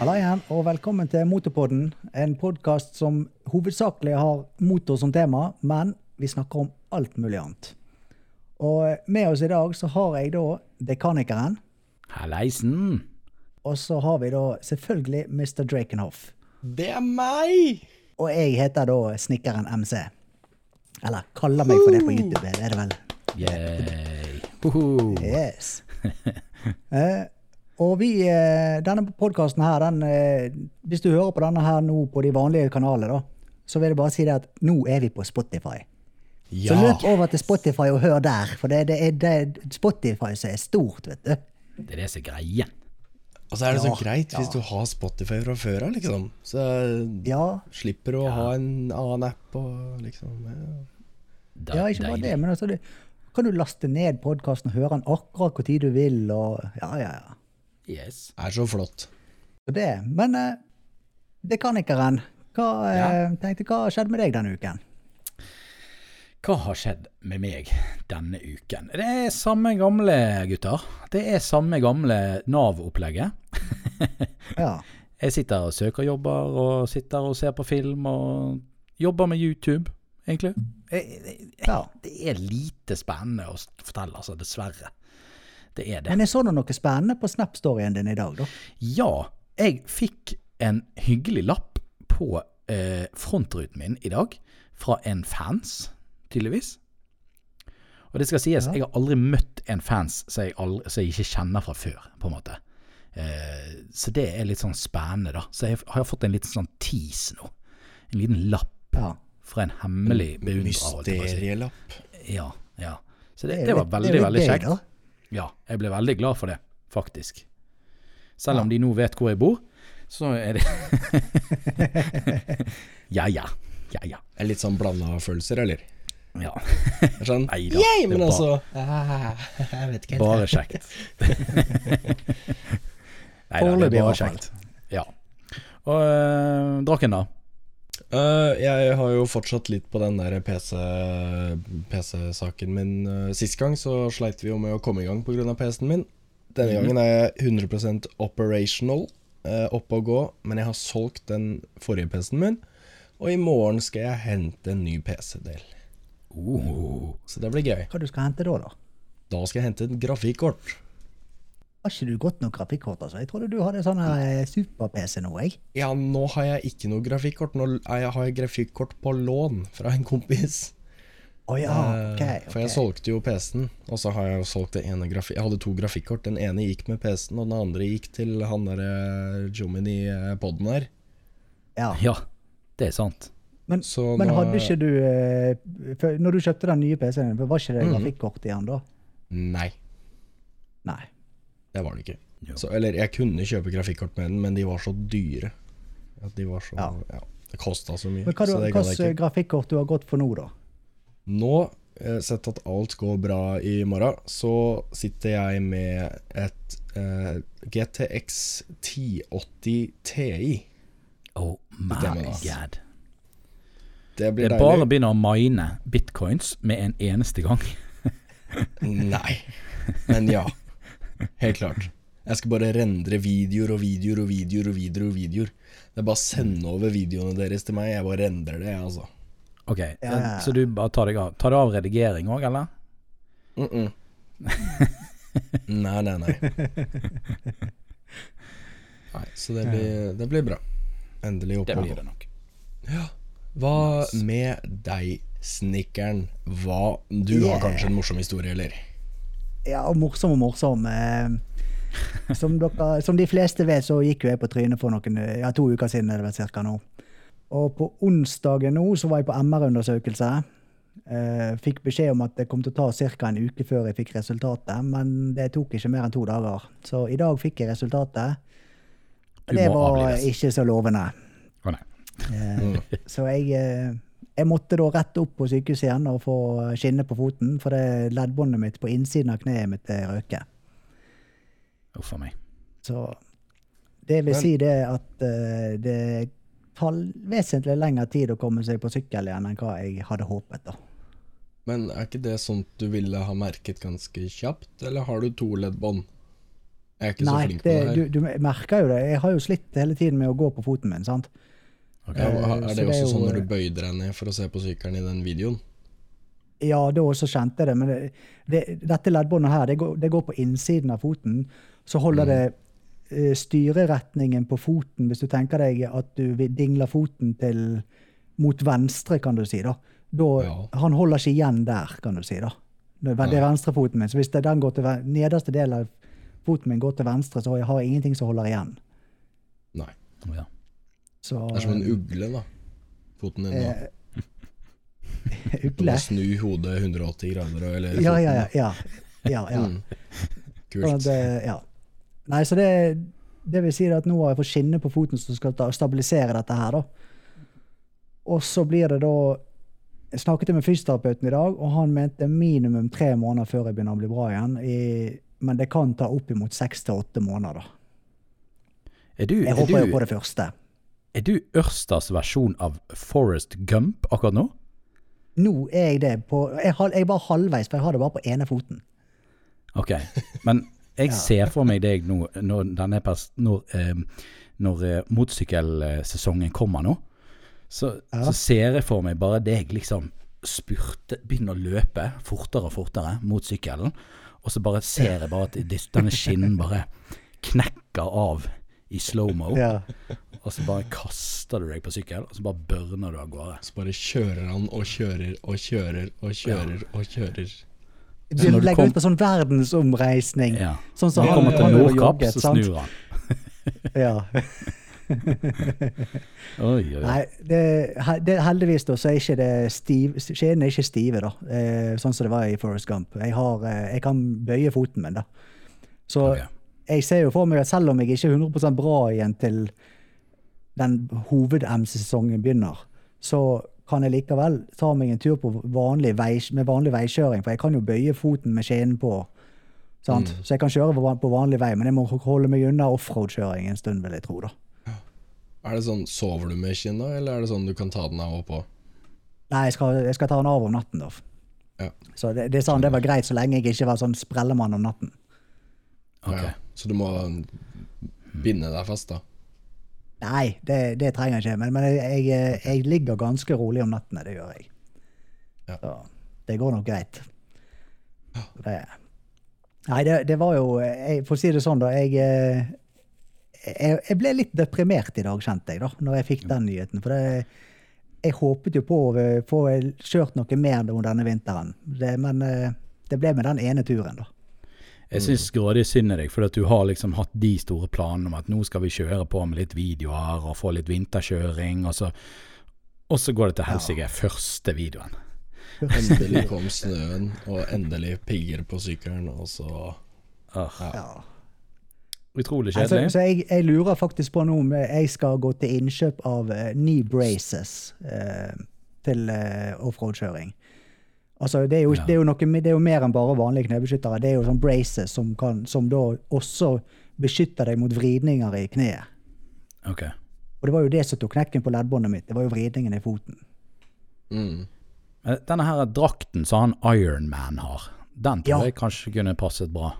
Halla igjen, og velkommen til Motorpodden. En podkast som hovedsakelig har motor som tema, men vi snakker om alt mulig annet. Og med oss i dag så har jeg da Dekanikeren, Halleisen. og så har vi da selvfølgelig Mr. Drakenhoff. Det er meg! Og jeg heter da Snekkeren MC. Eller kaller meg for det på YouTube, det er det vel. Yay. Yes. eh, og vi, eh, denne podkasten her, den, eh, hvis du hører på denne her nå på de vanlige kanalene, da, så vil jeg bare si det at nå er vi på Spotify. Så løp over til Spotify og hør der, for det, det er det er Spotify som er stort, vet du. Det er det som er greien. Og så er det Ja, så greit hvis ja. du har Spotify fra før av, liksom. Så Ja, slipper du å ha en annen app og liksom ja. Da- ja ikke bare det, men altså, det, kan du laste ned podkasten og høre den akkurat hvor tid du vil, og ja, ja, ja. Yes. Er så flott. Men det. Men ikke Dekanikeren, hva, ja. tenkte, hva skjedde med deg denne uken? Hva har skjedd med meg denne uken? Det er samme gamle, gutter. Det er samme gamle Nav-opplegget. Ja. Jeg sitter og søker jobber, og sitter og ser på film, og jobber med YouTube, egentlig. Jeg- jeg- ja. Det er lite spennende å fortelle, altså, dessverre. Det er det. Men jeg så da noe spennende på Snap-storyen din i dag, da. Ja, jeg fikk en hyggelig lapp på eh, frontruten min i dag, fra en fans, tydeligvis. Og det skal sies, Ja. jeg har aldri møtt en fans som jeg, aldri, som jeg ikke kjenner fra før, på en måte. Eh, så det er litt sånn spennende, da. Så jeg har fått en liten sånn tease nå. En liten lapp Ja. fra en hemmelig beundrer. Mysterielapp. Ja, ja. Så det, det, det var veldig, det veldig kjekt. Ja, jeg ble veldig glad for det, faktisk. Selv om de nå vet hvor jeg bor, så er det Ja ja. Ja ja. Er litt sånn blanda følelser, eller? ja. Sånn, Nei da. Yay, men altså ah, Jeg vet ikke helt. Bare kjekt. Nei da, det er bare kjekt. Ja. Og øh, Draken, da? Eh, jeg har jo fortsatt litt på den der PC PC-saken min. Uh, sist gang så sleit vi jo med å komme i gang pga. PC-en min. Denne gangen er jeg 100% operational, uh, oppe og gå, men jeg har solgt den forrige PC-en min. Og i morgen skal jeg hente en ny PC-del. Uh, Så det blir gøy. Hva du skal hente da, da? Da skal jeg hente et grafikkort. Har ikke du godt nok grafikkort, altså? Jeg trodde du hadde sånn eh, super-PC nå, jeg. Ja, nå har jeg ikke noe grafikkort. Nå er har jeg grafikkort på lån fra en kompis. Oh, ja, okay, ok. For jeg solgte jo PC-en, og så har jeg jo solgt det ene grafikk... Jeg hadde to grafikkort. Den ene gikk med PC-en, og den andre gikk til han derre Jomin i eh, poden her. Ja. ja, det er sant. Men, Så men nå- hadde ikke du eh, Når du kjøpte den nye PC-en, var ikke det Mhm. grafikkort i den da? Nei, Nei. Det var det ikke. Så, eller jeg kunne kjøpe grafikkort med den, men de var så dyre. At de var så Ja. Ja. det kosta så mye. Men hva det jeg grafikkort du har gått for nå, da? Nå, eh, sett at alt går bra i morgen, så sitter jeg med et uh, GTX 1080 Ti. Oh my Stemmer, god. Det Det blir er bare å begynne å mine bitcoins med en eneste gang. Nei. Men ja. Helt klart. Jeg skal bare rendre videoer og videoer og videoer og videoer. og videoer Det er bare å sende over videoene deres til meg. Jeg bare rendrer det, jeg, altså. Ok, Ja, ja, ja. så du bare tar deg av Tar du av redigering òg, eller? Mm -mm. Nei, nei, nei. Nei, Så det blir, det blir bra. Endelig oppå Det og blir gå. det nok. Ja. Hva med deg, snekkeren? Hva Du har kanskje en morsom historie, eller? Ja, morsom og morsom. Som, dere, som de fleste vet, så gikk jo jeg på trynet for noen, ja, to uker siden. det cirka nå. Og på onsdagen nå så var jeg på MR-undersøkelse. Eh, fikk beskjed om at det kom til å ta ca. en uke før jeg fikk resultatet, men det tok ikke mer enn to dager. Så i dag fikk jeg resultatet. Og det var avlives. ikke så lovende. Å nei. Eh, Så jeg, eh, jeg måtte da rett opp på sykehuset igjen og få skinne på foten, for det leddbåndet mitt på innsiden av kneet mitt røker. Uff a meg. Så det vil Men- si det at uh, det tar vesentlig lengre tid å komme seg på sykkel igjen enn hva jeg hadde håpet. da. Men er ikke det sånt du ville ha merket ganske kjapt, eller har du to leddbånd? Jeg er ikke så flink på det, det her. du, du merker jo det. Jeg har jo slitt hele tiden med å gå på foten min, sant. Ok. ja, Eh, er så det er også jo- sånn når du bøyde deg ned for å se på sykkelen i den videoen? Ja, da også kjente jeg det, men det, det, dette leddbåndet her, det går, det går på innsiden av foten. Så holder det eh, styreretningen på foten, hvis du tenker deg at du dingler foten til mot venstre, kan du si. da. da Ja. Han holder ikke igjen der, kan du si. da. Det det er venstrefoten min. Så hvis den går til nederste del av foten min går til venstre, så har jeg ingenting som holder igjen. Nei. Ja. Så, Det er som en ugle, da. Foten din da. eh, Du Ugle? må snu hodet 180 grader, eller Ja, ja, ja. ja. ja, ja. Mm. Kult. det- ja. Nei, så det, det vil si at nå har jeg fått skinne på foten som skal ta, stabilisere dette her, da. Og så blir det da Jeg snakket med fysioterapeuten i dag, og han mente minimum tre måneder før jeg begynner å bli bra igjen. I, men det kan ta oppimot seks til åtte måneder, da. Er du, Jeg er håper jo på det første. Er du Ørstas versjon av Forest Gump akkurat nå? Nå er jeg det på Jeg, har, jeg er bare halvveis, for jeg har det bare på ene foten. Ok, men jeg ser for meg deg nå når, denne når, eh, når eh, motorsykkelsesongen kommer nå. Så, Ja. så ser jeg for meg bare deg liksom spurte, begynne å løpe fortere og fortere mot sykkelen. Og så bare ser jeg bare at denne skinnen bare knekker av i slow-mo. Ja. Og så bare kaster du deg på sykkel, og så bare børner du av gårde. Så bare kjører han og kjører og kjører og kjører og kjører. Du legger kom- ut på sånn verdensomreisning. Ja. Sånn som så han kommer til Nordkapp, så snur han. Ja. Oi, oi, oi. Nei, det, det, heldigvis da, så er ikke det stiv, skjeden er ikke stive, da. Eh, sånn som det var i Forest Gump. Jeg, har, eh, jeg kan bøye foten min, da. Så Ok. Jeg ser jo for meg at selv om jeg ikke er 100% bra igjen til den hoved-MC-sesongen begynner, så kan jeg likevel ta meg en tur på vanlig vei, med vanlig veikjøring, for jeg kan jo bøye foten med skjeen på. Sant? Så jeg kan kjøre på vanlig vei, men jeg må holde meg unna offroad-kjøring en stund, vil jeg tro. da. Er det sånn, Sover du med skinna, eller er det sånn du kan ta den av og på? Nei, jeg skal, jeg skal ta den av om natten, da. Ja. Så det, det han det var greit så lenge jeg ikke var sånn sprellemann om natten. Ok. Ja. Så du må binde deg fast, da. Nei, det, det trenger jeg ikke, men, men jeg, jeg, jeg ligger ganske rolig om nattene. det gjør jeg. Ja. Så det går nok greit. Det, nei, det, det var jo jeg, For å si det sånn, da. Jeg, eh, jeg, jeg ble litt deprimert i dag, kjente jeg, da, når jeg fikk den nyheten. For jeg håpet jo på å få kjørt noe mer denne vinteren, det, men eh, det ble med den ene turen, da. Jeg syns grådig synd i deg, for at du har liksom hatt de store planene om at nå skal vi kjøre på med litt videoer og få litt vinterkjøring, og så, og så går det til helsike første videoen. Endelig kom snøen, og endelig pigger på sykkelen, og så Ah, Ja. utrolig Altså, kjedelig. Altså, jeg, jeg lurer faktisk på nå om jeg skal gå til innkjøp av uh, knee braces uh, til uh, offroad-kjøring. Altså, det er, jo, Ja. det, er jo noe, det er jo mer enn bare vanlige knebeskyttere. Det er jo sånn braces som, kan, som da også beskytter deg mot vridninger i kneet. Ok. Og det var jo det som tok knekken på leddbåndet mitt. Det var jo vridningen i foten. mm. Denne her drakten som han Ironman har, den tror Ja. jeg kanskje kunne passet bra.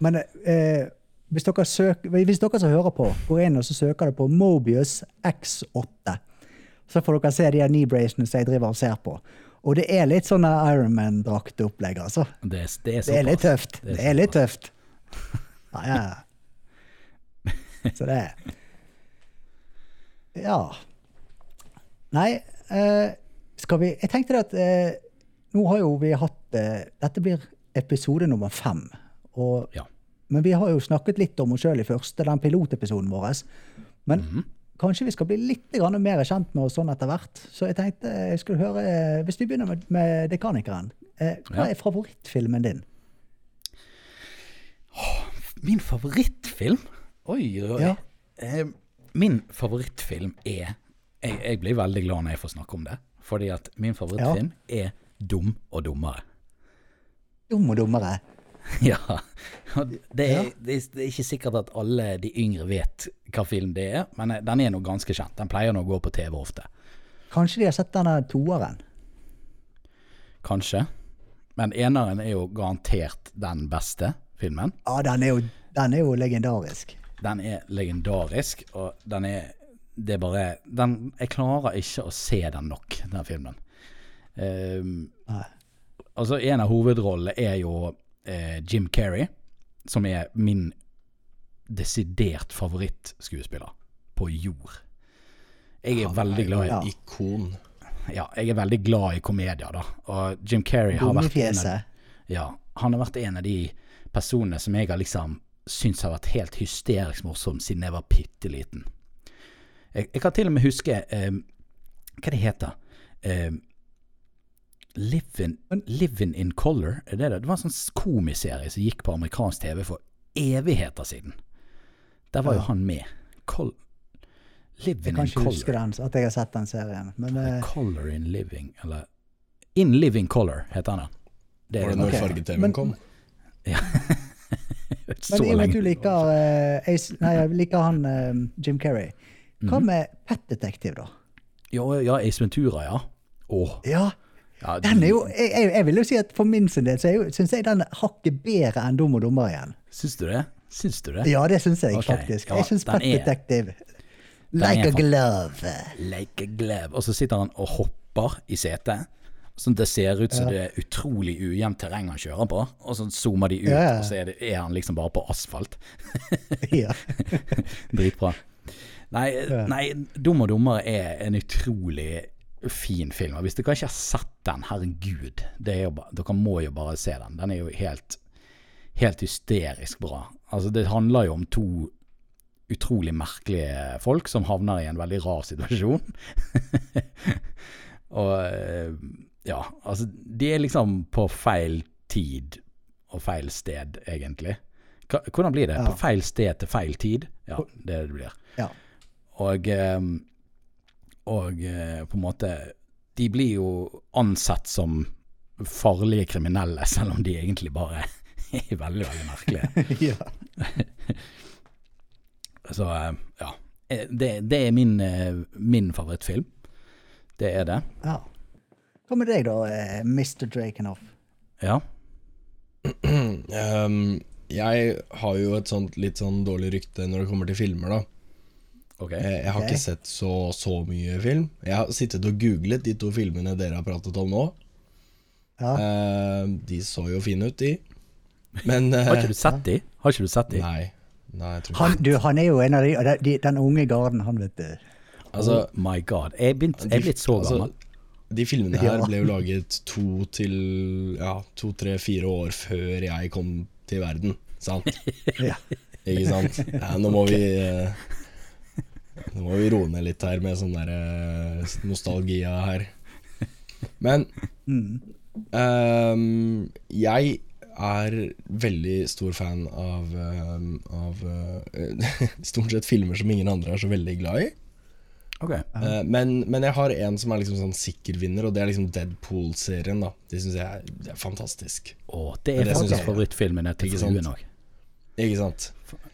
Men eh, hvis, dere søker, hvis dere som hører på, går inn og så søker på Mobius X8, så får dere se de her knee bracene som jeg driver og ser på. Og det er litt sånn Ironman-draktopplegg, altså. Det, er- det er Det er litt tøft. Det er Det er litt tøft. Ja, ja. Så det Ja. Nei, eh, skal vi Jeg tenkte at eh, nå har jo vi hatt eh, Dette blir episode nummer fem. Og, Ja. Men vi har jo snakket litt om oss sjøl i første, den pilotepisoden vår. Men Mhm. Kanskje vi skal bli litt mer kjent med oss sånn etter hvert. Så jeg tenkte jeg skulle høre eh, Hvis vi begynner med, med Dekanikeren. Eh, hva Ja. er favorittfilmen din? Min favorittfilm? Oi, oi. Ja. Eh, min favorittfilm er jeg, jeg blir veldig glad når jeg får snakke om det. Fordi at min favorittfilm er Dum og dummere. Dum og dummere. Ja. Det er, det, er, ikke sikkert at alle de yngre vet hva film det er, men eh, den er nå ganske kjent. Den pleier nå å gå på TV ofte. Kanskje de har sett denne toeren? Kanskje. Men eneren er jo garantert den beste. filmen. Ja, den er jo, den er jo legendarisk. Den er legendarisk, og den er Det er bare den, Jeg klarer ikke å se den nok, den filmen. Um, altså, en av hovedrollene er jo eh, Jim Carrey, som er min desidert favorittskuespiller på jord. Jeg er veldig glad i Ja. Ikon. ja, jeg er veldig glad i komedier, da. Og Jim Carrey har vært en av, ja, han har vært en av de personene som jeg har liksom syntes har vært helt hysterisk morsom siden jeg var bitte liten. Jeg, jeg kan til og med huske eh, Hva det heter eh, Living, Living in Color, er det det? Det var en sånn komiserie som gikk på amerikansk TV for evigheter siden. Der var jo han med. Col Jeg kan ikke huske den, at jeg har sett den serien. Men uh, Color in Living, eller In Living Color, heter da. Det Var er det når okay. farge-TV-en kom? så Men i og med at du liker, uh, Ace, nei, jeg liker han uh, Jim Carrey, hva Mhm. med Pet Detective, da? Ja, ja, Ace Ventura, ja. Åh, Ja, ja den er jo Jeg, jeg, vil jo si at for min sin del så syns jeg den er hakket bedre enn Dum og dummer igjen. Syns du det? Syns du det? Ja, det syns jeg okay. faktisk. ja, Jeg syns Pet er- Detective Like a glove. Like a glove. Og så sitter han og hopper i setet. Sånn det ser ut som det er utrolig ujevnt terreng han kjører på. Og så zoomer de ut, Ja, ja. og så er, det, er han liksom bare på asfalt. ja. Dritbra. Nei, nei, Dum og dummere er en utrolig fin film. Og hvis dere ikke har sett den, herregud, det er jo dere må jo bare se den. Den er jo helt, helt hysterisk bra. Altså, det handler jo om to utrolig merkelige folk som havner i en veldig rar situasjon. og eh, ja, altså, de er liksom på feil tid og feil sted, egentlig. Hvordan blir det? Ja. På feil sted til feil tid? Ja, det er det blir. ja. Og, eh, og eh, på en måte De blir jo ansett som farlige kriminelle, selv om de egentlig bare er veldig, veldig merkelige. ja. Så eh, ja. Eh, Det, det er min, min favorittfilm. Det er det. ja. Hva med deg, da, Mr. Drakenoff? Ja. um, jeg har jo et sånt litt sånn dårlig rykte når det kommer til filmer, da. Ok. Jeg, jeg har okay. ikke sett så, så mye film. Jeg har sittet og googlet de to filmene dere har pratet om nå. Ja. Eh, de så jo fine ut, de. Men eh, Har ikke du sett de? Har ikke du sett de? Nei. Nei, Han, du, han er jo en av de, de, de den unge garden, han, vet du. Altså, oh my god. Jeg er, blitt så altså, gammel. De filmene her ble jo laget to til Ja, to, tre, fire år før jeg kom til verden. Sant? Ja. Ikke sant? Ja, nå må vi eh, Nå må vi roe ned litt her med sånn der eh, nostalgia her. Men ehm, jeg er veldig stor fan av, ehm, av eh, stort sett filmer som ingen andre er så veldig glad i. Ok. Eh, men, men jeg har en som er liksom sånn sikker vinner, og det er liksom Deadpool-serien. da Det syns jeg er, det er fantastisk. Å, det er Det synes faktisk favorittfilmen til fruen òg. Ikke sant?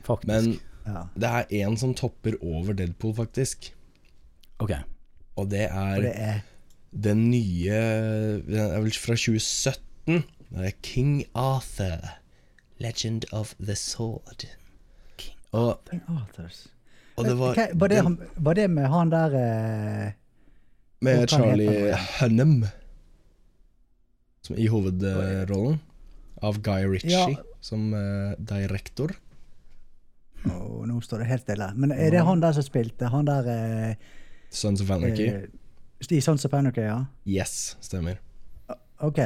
Faktisk. Men Ja. det er en som topper over Deadpool, faktisk. ok. Og det er, Og det er den nye Den er vel fra 2017. Det er King Arthur. Legend of the Sword. Og, King Arthurs. og det var, Hva- var, det, den, var det med han der eh, med Charlie? Hunnam i hovedrollen. Av Guy Ritchie Ja. som eh, direktor. Å, Nå står det helt stille. Men er det han der som spilte? Han der eh, Sons of Anarchy. eh, I Sons of Anarchy, ja? Yes, stemmer. Ok.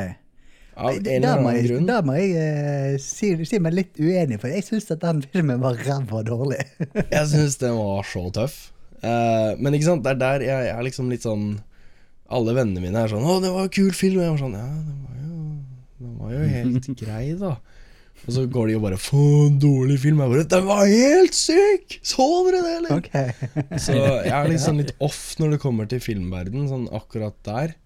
Av en Der eller annen jeg, grunn. der må jeg eh, si, si meg litt uenig, for jeg syns at den filmen var ræva dårlig. Jeg syns den var så tøff. Uh, men ikke sant, det er der jeg, jeg er liksom litt sånn Alle vennene mine er sånn 'Å, det var en kul film.' Og jeg var sånn Ja, den var jo, den var jo helt grei, da. Og så går de og bare 'Faen, dårlig film'. Jeg bare 'Den var helt syk! Så dere det, eller?' Okay. Så jeg er liksom litt off når det kommer til filmverden, sånn akkurat der.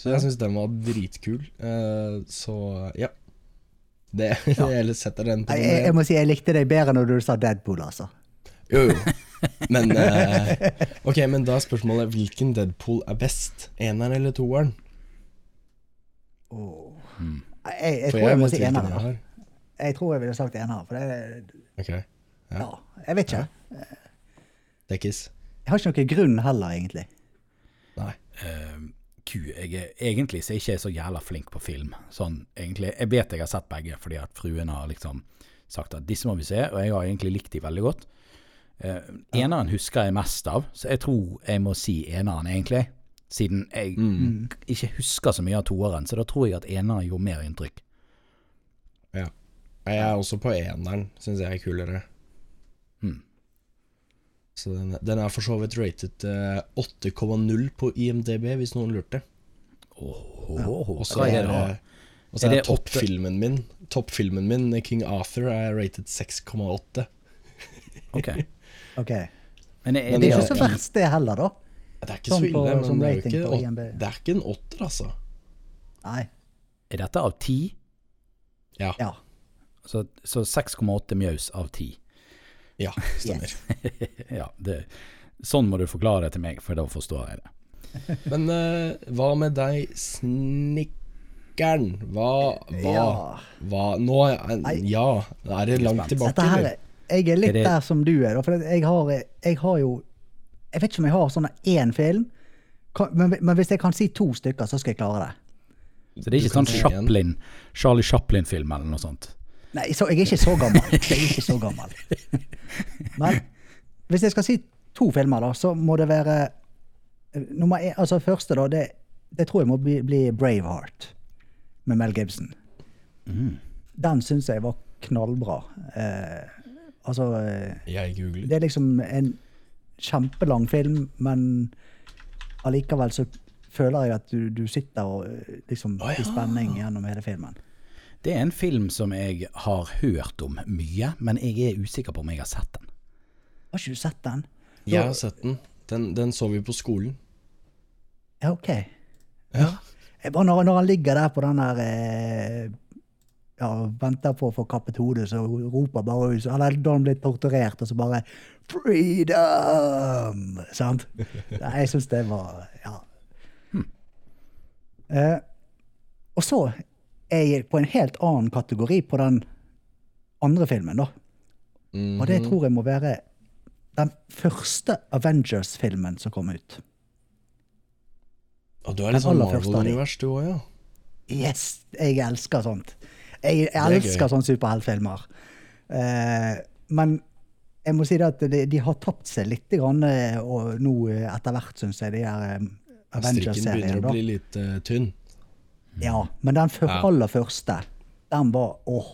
Så jeg syns den var dritkul. Uh, så ja. Det, Jeg setter den på jeg, jeg må si jeg likte deg bedre når du sa Deadpool, altså. Jo, jo. Men uh, Ok, men da er spørsmålet hvilken Deadpool er best? Eneren eller toeren? Jeg, jeg tror jeg må vet si eneren. jeg. Jeg tror jeg ville sagt ener. For det Ok. Ja, jeg vet ikke. Dekkis. Jeg har ikke noen grunn heller, egentlig. Nei. Uh, Q, jeg er, egentlig så er ikke så jævla flink på film. Sånn, egentlig. Jeg vet jeg har sett begge, fordi at fruen har liksom sagt at disse må vi se, og jeg har egentlig likt de veldig godt. Eh, eneren husker jeg mest av, så jeg tror jeg må si eneren, egentlig. Siden jeg Mm. ikke husker så mye av toeren, så da tror jeg at eneren gjorde mer inntrykk. Ja. Jeg er også på eneren, syns jeg er kulere. Mm. Så den, den er for så vidt rated eh, 8,0 på IMDb, hvis noen lurte. Ja. Og så hva er er Er er det toppfilmen min Toppfilmen min, King Arthur, er rated 6,8. Ok. okay. Men er, Men Det er det, ikke så verst, det heller, da. Det er ikke Sånn så ille, på- men som det er, ikke, åt- det er ikke en åtter, altså. Nei. er dette av ti? Ja, Ja. Så, så 6,8 mjaus av ti. ja stemmer. ja, det, sånn må du forklare det til meg, for da forstår jeg det. Men uh, hva med deg, snikkeren? Hva, hva, Ja. hva Nå er. Ja, er det langt tilbake, Dette her, eller? er- jeg er litt Er det- der som du er, da. For jeg har, jeg har jo Jeg vet ikke om jeg har sånn én film, men, men hvis jeg kan si to stykker, så skal jeg klare det. Så det er ikke sånn si. Chaplin, Charlie Chaplin-film eller noe sånt? Nei, så jeg er ikke så gammel. Jeg er ikke så gammel. Men hvis jeg skal si to filmer, da, så må det være eh, nummer én, altså første, da, det, det tror jeg må bli, bli Braveheart med Mel Gibson. Den syns jeg var knallbra. Eh, altså eh, Jeg googler. Det er liksom en kjempelang film, men allikevel så føler jeg at du, du sitter og eh, liksom oh, ja. i spenning gjennom hele filmen. Det er en film som jeg har hørt om mye, men jeg er usikker på om jeg har sett den. Har ikke du sett den? Jeg har sett den. Den, den så vi på skolen. Ja, OK. Ja. Jeg bare når, når han ligger der på den der eh, ja, venter på å få kappet hodet, så roper bare ut Eller da han blir torturert, og så bare 'Freedom!' Sant? Nei, Jeg syns det var Ja. Eh, og så er jeg på en helt annen kategori på den andre filmen, da. Og det Mhm. tror jeg må være den første Avengers-filmen som kom ut. Og du er litt sånn. Marvel-univers, du òg, ja. Yes, jeg elsker sånt. Jeg er elsker sånne superheltfilmer. Eh, men jeg må si det at de, de har tapt seg litt grann, eh, og nå eh, etter hvert, syns jeg, de her eh, Strikken begynner Avengers-seriene. å bli litt uh, tynn. Ja, men den før, Ja. aller første, den var åh.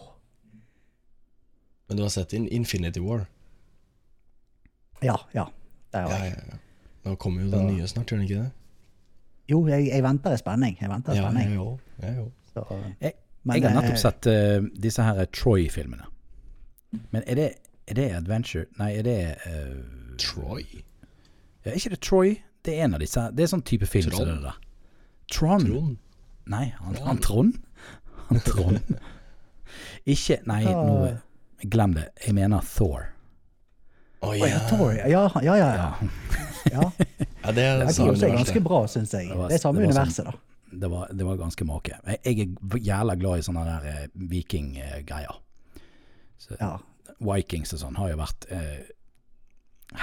Men du har sett In Infinity War? Ja, ja. Det Ja, har jeg. ja, ja. Nå kommer jo den nye snart, gjør den ikke det? Jo, jeg, jeg venter i spenning. Jeg venter i Ja, spenning. jeg òg. Jeg òg. Så, Jeg, jeg har eh, nettopp sett uh, disse her Troy-filmene. Men er det, er det Adventure Nei, er det uh, Troy? ja, Er ikke det Troy? Det er en av disse. Det er sånn type film som det der. Tron? Trond? Nei, han, han Trond? Han Trond. ikke Nei, nå glem det. Jeg mener Thor. Å Å ja, ja. Thor. Ja, ja, ja. ja. Ja, ja. Det er Det er også ganske bra, syns jeg. Det var- Det er samme det universet, universet, da. det var, det var ganske make. Jeg, jeg er jævla glad i sånne der eh, vikinggreier. Så Ja. Vikings og sånn har jo vært eh,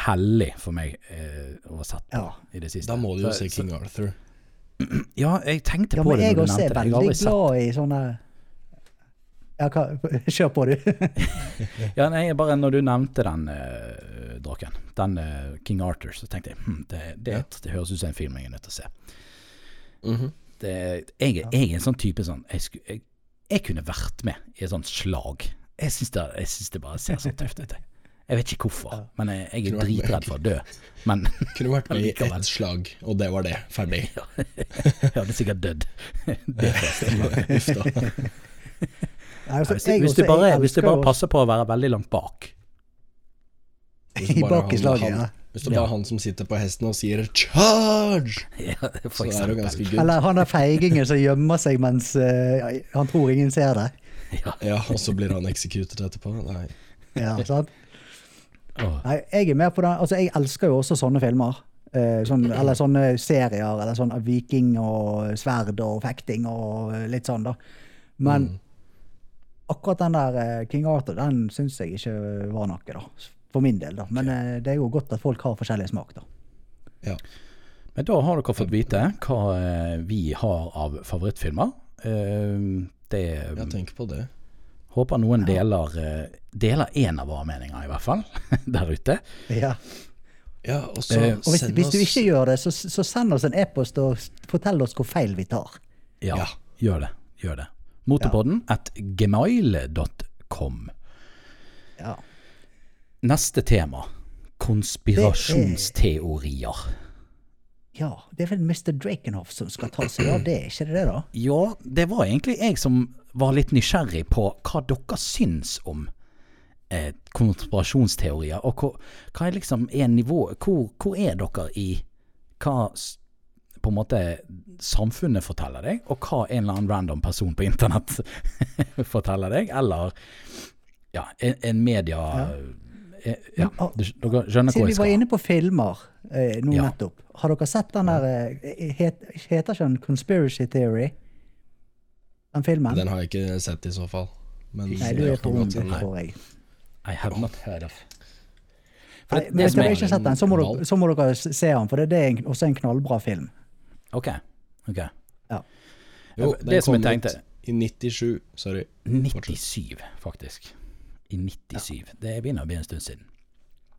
hellig for meg eh, å ha sett på Ja. i det siste. Da må du jo se King Arthur. Ja, jeg tenkte Ja, på det jeg når du også nevnte er det. Jeg har veldig glad i sånne Ja, hva Kjør på, du. Ja, nei, bare når du nevnte den uh, draken, den eh, King Arthur, så tenkte jeg hm, det, det, Ja. det høres ut som en film jeg er nødt til å se. Mhm. Det, jeg, jeg er en sånn type sånn jeg, sku, jeg, jeg kunne vært med i et sånt slag. Jeg syns det, synes det bare ser så tøft ut. Jeg. vet ikke hvorfor, men jeg, jeg er dritredd for å dø. Men Kunne vært med i ett slag, og det var det. Ferdig. jeg hadde sikkert dødd. Det først. Nei, altså, Hvis, hvis, du bare, hvis du bare passer på å være veldig langt bak I bak i slaget, ja. Hvis du bare har han som sitter på hesten og sier 'charge', ja, så er det ganske eksempel. good. Eller han er feigingen som gjemmer seg mens uh, han tror ingen ser det. Ja. Ja, og så blir han executed etterpå. Nei. Ja, sant? Åh. Nei, jeg er med på det. Altså, jeg elsker jo også sånne filmer. Eh, sånn, eller sånne serier, eller sånn viking og sverd og fekting og eh, litt sånn, da. Men Mm. akkurat den der eh, King Arthur, den syns jeg ikke var noe, da. For min del, da. Men eh, det er jo godt at folk har forskjellig smak, da. Ja. Men da har dere fått vite hva eh, vi har av favorittfilmer. Eh, det Ja, tenk på det. Håper noen deler eh, Deler én av våre meninger, i hvert fall, der ute. Ja. Ja, og så Eh, Og hvis, send hvis du oss- ikke gjør det, så, så send oss en e-post og fortell oss hvor feil vi tar. Ja, Ja. gjør det. Gjør det. Motorpodden at gemail.com. Ja. Neste tema. Konspirasjonsteorier. Ja, det er vel Mr. Drakenhoff som skal ta seg av det, ikke det det, da? Ja, det var egentlig jeg som var litt nysgjerrig på hva dere syns om eh, konspirasjonsteorier. Og hva, hva er liksom er nivået hvor, hvor er dere i hva på en måte samfunnet forteller deg, og hva en eller annen random person på internett forteller deg, eller ja, en, en media eh, ja. Ah, du, dere skjønner hvor Siden vi var inne på filmer eh, nå Ja. nettopp, har dere sett den der eh, het, Heter ikke den Conspiracy Theory? Den filmen? Den har jeg ikke sett i så fall. Men Nei, du er på ung, tror jeg. I have not heard of. For Nei, men hvis dere er, ikke har sett den, så må, dere, så må dere se den, for det, det er en, også en knallbra film. ok, ok. Jo, Det den som jeg kom tenkte- ut i 97. Sorry. 97, faktisk. I 97. Det begynner å bli en stund siden.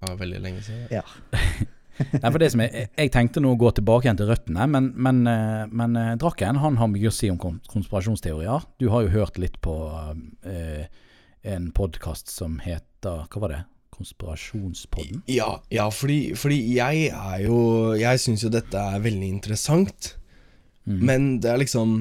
Ja, veldig lenge siden. Ja. Nei, for det som jeg, jeg tenkte nå å gå tilbake igjen til røttene, men, men, eh, men eh, Drakken han har mye å si om konspirasjonsteorier. Du har jo hørt litt på eh, en podkast som heter Hva var det? Konspirasjonspodden? Ja, ja fordi, fordi jeg er jo Jeg syns jo dette er veldig interessant. Mm. Men det er liksom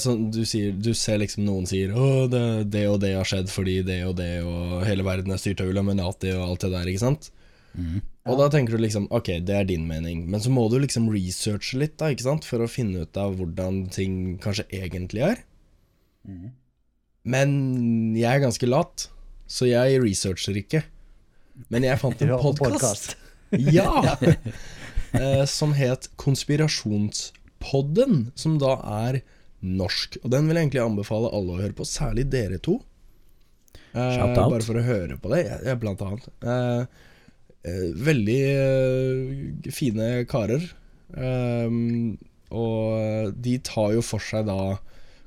sånn du sier Du ser liksom noen sier Å, det, det og det har skjedd fordi det og det, og hele verden er styrt av Illuminati og alt det der, ikke sant? Mm. Og da tenker du liksom Ok, det er din mening. Men så må du liksom researche litt, da, ikke sant? For å finne ut av hvordan ting kanskje egentlig er. Men jeg er ganske lat, så jeg researcher ikke. Men jeg fant en podkast ja! eh, som het Konspirasjonspodden, som da er norsk. Og den vil jeg egentlig anbefale alle å høre på, særlig dere to. Eh, Shout out. bare for å høre på det, jeg, jeg, blant annet. Eh, eh, veldig eh, fine karer. Um, og de tar jo for seg da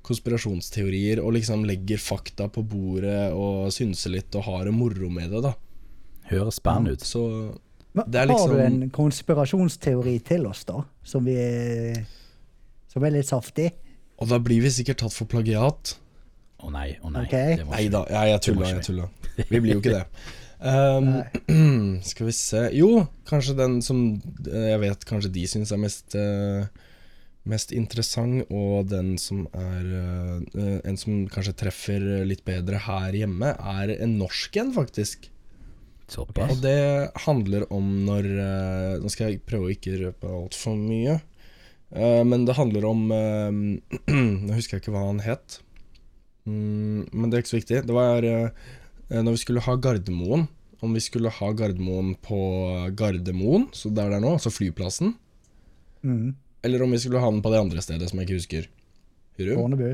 konspirasjonsteorier og liksom legger fakta på bordet og synser litt og har det moro med det, da. Høres spennende ut. Så er Har du liksom- en konspirasjonsteori til oss, da? Som, vi, som er litt saftig? Og da blir vi sikkert tatt for plagiat. Å nei, å nei. Okay. Nei da, ja, jeg tulla, jeg tulla. Vi blir jo ikke det. Um, skal vi se Jo, kanskje den som eh, jeg vet kanskje de syns er mest uh, Mest interessant, og den som er uh, En som kanskje treffer litt bedre her hjemme, er en norsk en, faktisk. Såpass. Og det handler om når uh, Nå skal jeg prøve å ikke røpe altfor mye. Eh, men det handler om eh, Nå husker jeg ikke hva han het. Mm, men det er ikke så viktig. Det var eh, når vi skulle ha Gardermoen. Om vi skulle ha Gardermoen på Gardermoen, så der det er nå, altså flyplassen. Mm. Eller om vi skulle ha den på det andre stedet som jeg ikke husker. Fornebu?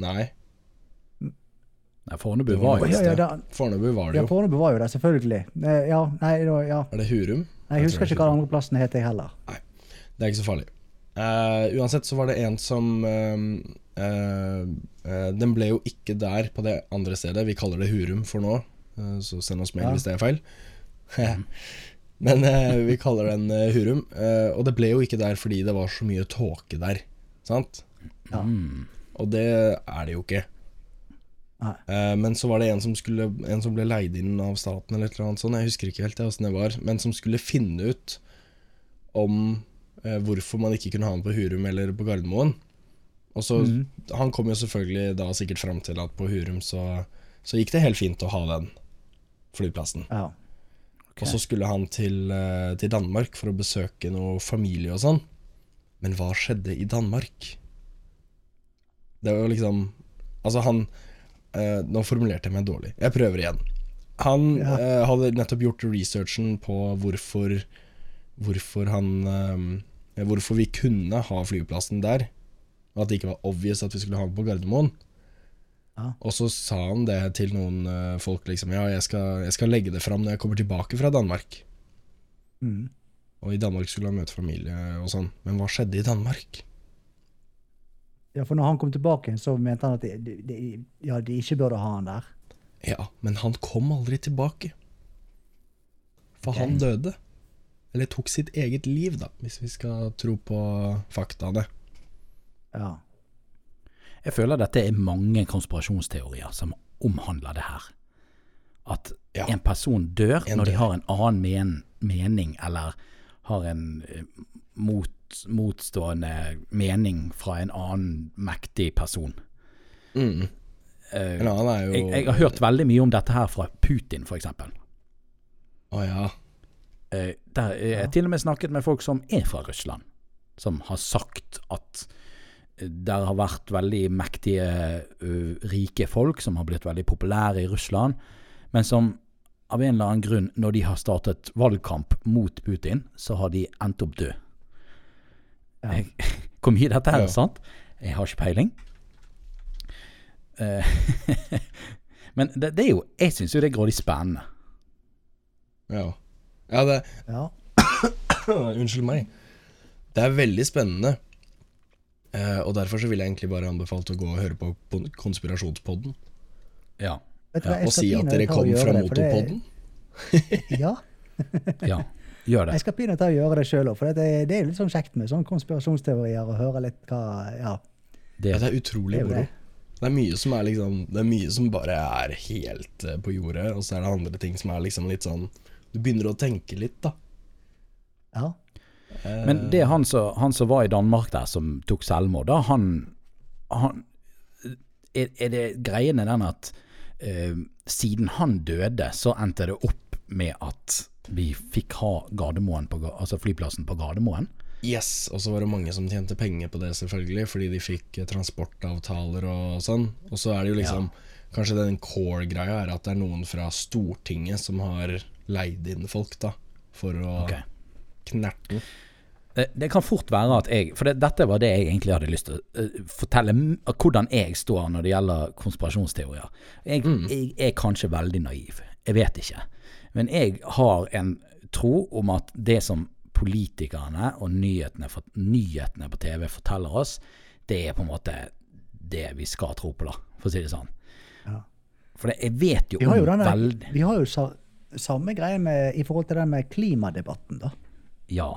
Nei, Nei, Fornebu var var jo ja, ja, Fornebu var det ja. Fornebu var jo det, selvfølgelig. Ja, nei, ja. Er det Hurum? Nei, jeg husker ikke hva den andre plassen het, jeg heller. Nei, Det er ikke så farlig. Eh, uansett så var det en som uh, eh, Den ble jo ikke der på det andre stedet. Vi kaller det Hurum for nå, så send oss mail Ja. hvis det er feil. Men eh, vi kaller den Hurum. og det ble jo ikke der fordi det var så mye tåke der. Sant? Ja. mm. Og det er det jo ikke. Men så var det en som, skulle, en som ble leid inn av staten eller et eller annet sånt, jeg husker ikke helt det, det var, men som skulle finne ut om hvorfor man ikke kunne ha den på Hurum eller på Gardermoen. Og så, mm. Han kom jo selvfølgelig da sikkert fram til at på Hurum så, så gikk det helt fint å ha den flyplassen. Ja. Og så skulle han til, eh, til Danmark for å besøke noe familie og sånn. Men hva skjedde i Danmark? Det var jo liksom Altså, han eh, Nå formulerte jeg meg dårlig. Jeg prøver igjen. Han Ja. eh, hadde nettopp gjort researchen på hvorfor Hvorfor han eh, Hvorfor vi kunne ha flyplassen der. Og at det ikke var obvious at vi skulle ha den på Gardermoen. Ja. Og så sa han det til noen eh, folk, liksom. Ja, jeg skal, jeg skal legge det fram når jeg kommer tilbake fra Danmark. Mm. Og i Danmark skulle han møte familie og sånn. Men hva skjedde i Danmark? Ja, for når han kom tilbake, så mente han at de, de, ja, de ikke burde ha han der. Ja, men han kom aldri tilbake. For han døde. Eller tok sitt eget liv, da, hvis vi skal tro på faktaene. Ja. Jeg føler dette er mange konspirasjonsteorier som omhandler det her. At Ja. en person dør En når de har en annen men mening, eller har en eh, mot, motstående mening fra en annen mektig person. Mm. Uh, En annen er jo jeg, jeg har hørt veldig mye om dette her fra Putin, f.eks. Å ja. Eh, der jeg har til og med snakket med folk som er fra Russland, som har sagt at det der har vært veldig mektige, uh, rike folk som har blitt veldig populære i Russland, men som av en eller annen grunn, når de har startet valgkamp mot Putin, så har de endt opp død. Ja. Hvor mye dette her Ja. er sant? Jeg har ikke peiling. Uh, men det, det er jo Jeg syns jo det er grådig spennende. Ja. Ja det, ja. Unnskyld meg. Det er veldig spennende. Eh, og derfor så vil jeg egentlig bare anbefale å gå og høre på Konspirasjonspodden. Ja. Jeg Og si at dere kom fra det, for det- Motorpodden. Ja, ja. Gjør det. jeg skal begynne og gjøre det sjøl òg. For det, det er litt sånn kjekt med sånne konspirasjonsteorier og høre litt hva Ja. Det, Ja, det er utrolig moro. det. Det er mye som er liksom Det er mye som bare er helt eh, på jordet, og så er det andre ting som er liksom litt sånn Du begynner å tenke litt, da. ja. Men det er han som, var i Danmark der, som tok selvmord, da, han, han er, er det greien er den at uh, siden han døde, så endte det opp med at vi fikk ha på, altså flyplassen på Gardermoen? Yes, og så var det mange som tjente penger på det, selvfølgelig, fordi de fikk eh, transportavtaler og sånn. Og så er det jo liksom Kanskje den core-greia er at det er noen fra Stortinget som har leid inn folk, da, for å okay. knerte den. Det, det kan fort være at jeg For det, dette var det jeg egentlig hadde lyst til å uh, fortelle hvordan jeg står når det gjelder konspirasjonsteorier. Jeg, jeg er kanskje veldig naiv. Jeg vet ikke. Men jeg har en tro om at det som politikerne og nyhetene, for, nyhetene på TV forteller oss, det er på en måte det vi skal tro på, da, for å si det sånn. Ja. For det, jeg vet jo Vi jo, om denne, veldig vi har jo sa, samme greie med, i forhold til den med klimadebatten, da. Ja.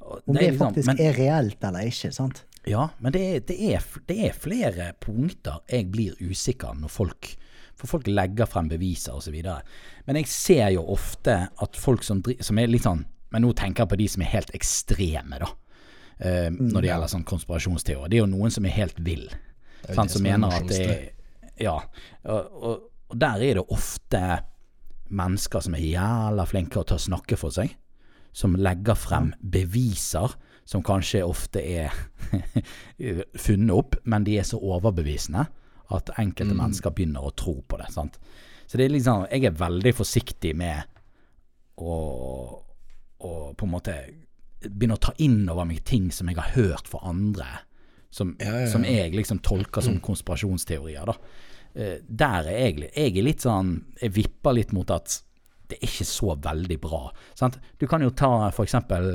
Om det, er liksom- faktisk men- er reelt eller ikke. sant? Ja, men det er, det, er, det er flere punkter jeg blir usikker når folk For folk legger frem beviser osv. Men jeg ser jo ofte at folk som, som er litt sånn Men nå tenker jeg på de som er helt ekstreme, da. Uh, når det gjelder sånn konspirasjonsteorier. Det er jo noen som er helt vill. Sant, som er mener at det er Ja. Og, og, og der er det ofte mennesker som er jævla flinke til å snakke for seg. Som legger frem beviser som kanskje ofte er funnet opp, men de er så overbevisende at enkelte mennesker begynner å tro på det. Sant? Så det er liksom Jeg er veldig forsiktig med å, å på en måte begynne å ta inn over meg ting som jeg har hørt fra andre, som, Ja, ja, ja. som jeg liksom tolker som konspirasjonsteorier. da. Eh, Der er jeg, jeg er litt sånn Jeg vipper litt mot at det er ikke så veldig bra. Sant? Du kan jo ta for eksempel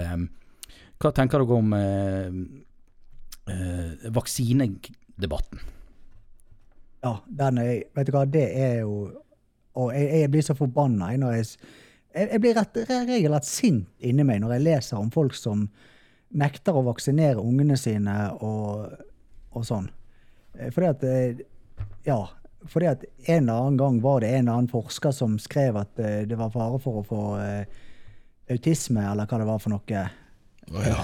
Hva tenker dere om eh, vaksinedebatten? Ja, den er, vet du hva, det er jo Og jeg, jeg blir så forbanna når Jeg, jeg blir rett, regelrett sint inni meg når jeg leser om folk som nekter å vaksinere ungene sine og, og sånn. Eh, Fordi at eh, Ja. Fordi at en eller annen gang var det en eller annen forsker som skrev at eh, det var fare for å få eh, autisme, eller hva det var for noe, Oh, ja.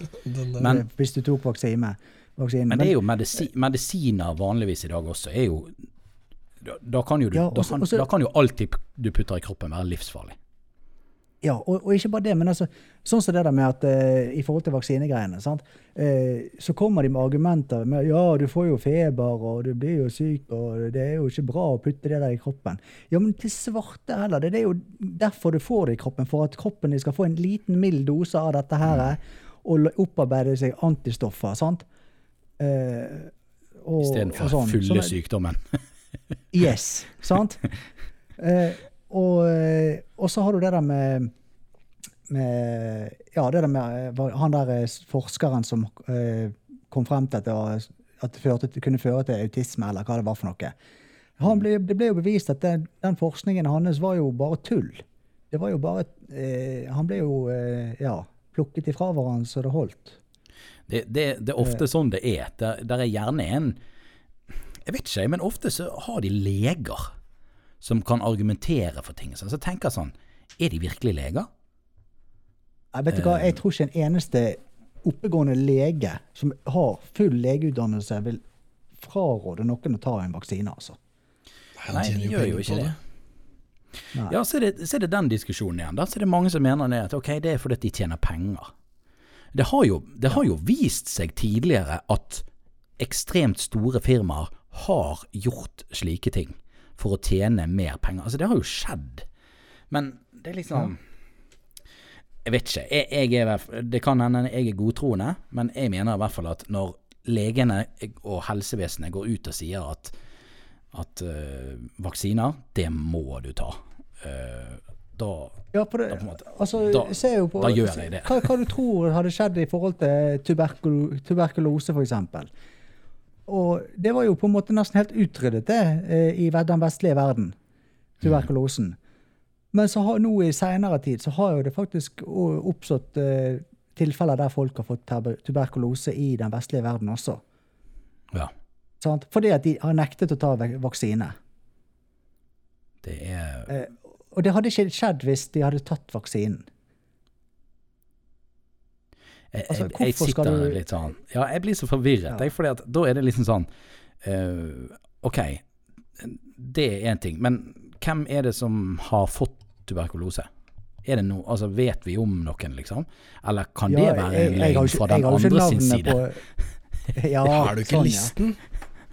Men- eh, hvis du tok vaksine. vaksine. Men det er jo medisi medisiner vanligvis i dag også, er jo Da, da, kan, jo du, Ja, da, kan, også- da kan jo alltid du putter i kroppen være livsfarlig. Ja, og, og ikke bare det, men altså, sånn som det der med at uh, i forhold til vaksinegreiene, sant? Eh, så kommer de med argumenter med ja, du får jo feber, og du blir jo syk, og det er jo ikke bra å putte det der i kroppen. Ja, men til svarte heller, det er jo derfor du får det i kroppen, for at kroppen din skal få en liten mild dose av dette her, og opparbeide seg antistoffer, sant? Uh, Istedenfor sånn. fulle Sånn- sykdommen. Yes, sant? Eh, og, eh, og så har du det der med, med Ja, det der med eh, han der eh, forskeren som kom frem til at det, var, at det, førte, kunne føre til autisme, eller hva det var for noe. Han ble, det ble jo bevist at den, den forskningen hans var jo bare tull. Det var jo bare eh, Han ble jo eh, ja, plukket ifra hverandre så det holdt. Det, det, det er ofte sånn det er. Der, der er gjerne en Jeg vet ikke, men ofte så har de leger som kan argumentere for ting. Så jeg tenker sånn Er de virkelig leger? Jeg vet du hva, jeg tror ikke en eneste oppegående lege som har full legeutdannelse, vil fraråde noen å ta en vaksine, altså. Nei, de gjør jo ikke det. Nei. Ja, så er, det, så er det den diskusjonen igjen. Da. Så er det mange som mener det at ok, det er fordi de tjener penger. Det har jo, det har jo vist seg tidligere at ekstremt store firmaer har gjort slike ting for å tjene mer penger. Altså, det har jo skjedd. Men det er liksom Jeg vet ikke. Jeg, jeg er, det kan hende jeg er godtroende, men jeg mener i hvert fall at når legene og helsevesenet går ut og sier at at uh, vaksiner, det må du ta. Uh, da Ja, på det, Da på måte- altså, da- på, da gjør jeg det. Hva, hva du tror hadde skjedd i forhold til tuberkulo, tuberkulose, f.eks. Og det var jo på en måte nesten helt utryddet, det, eh, i den vestlige verden. Tuberkulosen. Men så har, nå i seinere tid så har jo det faktisk oppstått eh, tilfeller der folk har fått tuberkulose i den vestlige verden også. Ja. Sant? Fordi at de har nektet å ta vaksine. Det er Eh, og det hadde ikke skjedd hvis de hadde tatt vaksinen. Jeg, altså, jeg, jeg skal sitter du- litt sånn Ja, jeg blir så forvirret, Ja. for da er det liksom sånn uh, Ok, det er én ting, men hvem er det som har fått tuberkulose? Er det no, altså Vet vi om noen, liksom? Eller kan det være en jeg løgn fra den andre sin side? på- Ja, Har du ikke sånn, listen?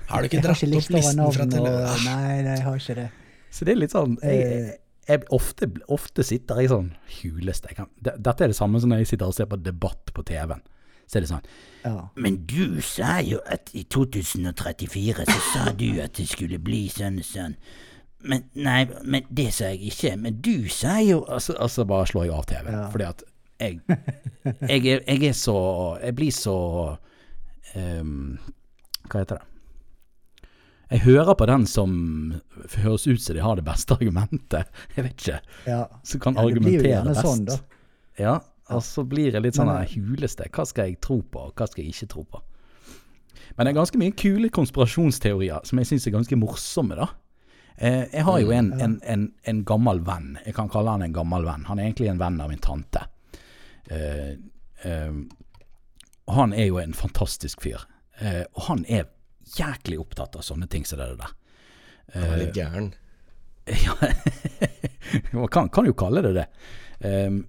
Har du ikke dratt opp listen fra navn. tele... Og, nei, nei, jeg har ikke det. Så det er litt sånn jeg, Eh. Jeg, ofte, ofte sitter jeg sånn huleste. Jeg kan, dette er det samme som når jeg sitter og ser på debatt på TV-en. Så er det sånn Ja. Men du sa jo at i 2034 så sa du at det skulle bli sånn og sånn. Men nei, men det sa jeg ikke. Men du sa jo Altså, altså bare slår jeg av TV. Ja. Fordi at jeg, jeg, jeg er så Jeg blir så um, Hva heter det? Jeg hører på den som høres ut som de har det beste argumentet. Jeg vet ikke. ja. Som kan Ja, argumentere gjerne best. sånn, da. Ja, og så blir det litt sånn eh, huleste. Hva skal jeg tro på, og hva skal jeg ikke tro på? Men det er ganske mye kule konspirasjonsteorier som jeg syns er ganske morsomme, da. Eh, jeg har jo en, Mm, en, en, en gammel venn. Jeg kan kalle han en gammel venn. Han er egentlig en venn av min tante. Uh, uh, han er jo en fantastisk fyr. Uh, og han er jæklig opptatt av sånne ting som det der. Han var litt gæren. Ja, man kan, kan jo kalle det det. Um,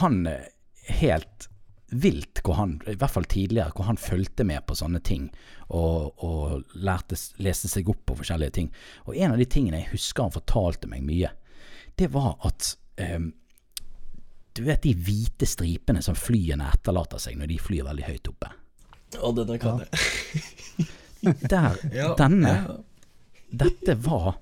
han er helt vilt hvor han, i hvert fall tidligere, hvor han fulgte med på sånne ting og, og lærte, leste seg opp på forskjellige ting. Og en av de tingene jeg husker han fortalte meg mye, det var at um, du vet de hvite stripene som flyene etterlater seg når de flyr veldig høyt oppe. Å, denne kan jeg. Der, Ja, denne ja. Dette var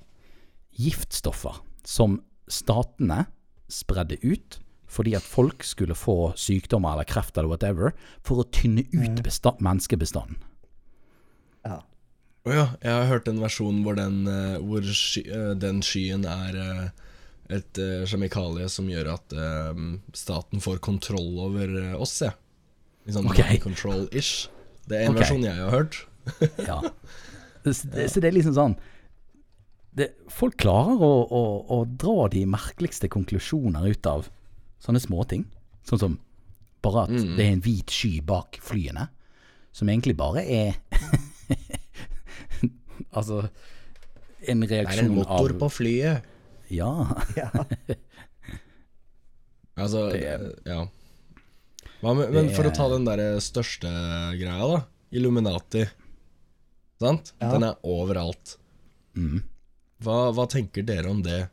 giftstoffer som statene spredde ut fordi at folk skulle få sykdommer eller kreft eller whatever, for å tynne ut bestand, menneskebestanden. Ja. Å ja, jeg har hørt en versjon hvor den, eh, hvor sky, eh, den skyen er eh, et kjemikalie som gjør at staten får kontroll over oss, jeg. Litt sånn okay. control-ish. Det er en okay. versjon jeg har hørt. Ja. Så det, så det er liksom sånn det, Folk klarer å, å, å dra de merkeligste konklusjoner ut av sånne småting. Sånn som bare at Mm. det er en hvit sky bak flyene, som egentlig bare er Altså en reaksjon av Det er en motor av på flyet. Ja. ja. Altså, Det- ja. Men, men for å ta den derre største greia, da. Illuminati. Sant? Ja. Den er overalt. Mm. Hva, hva tenker dere om det?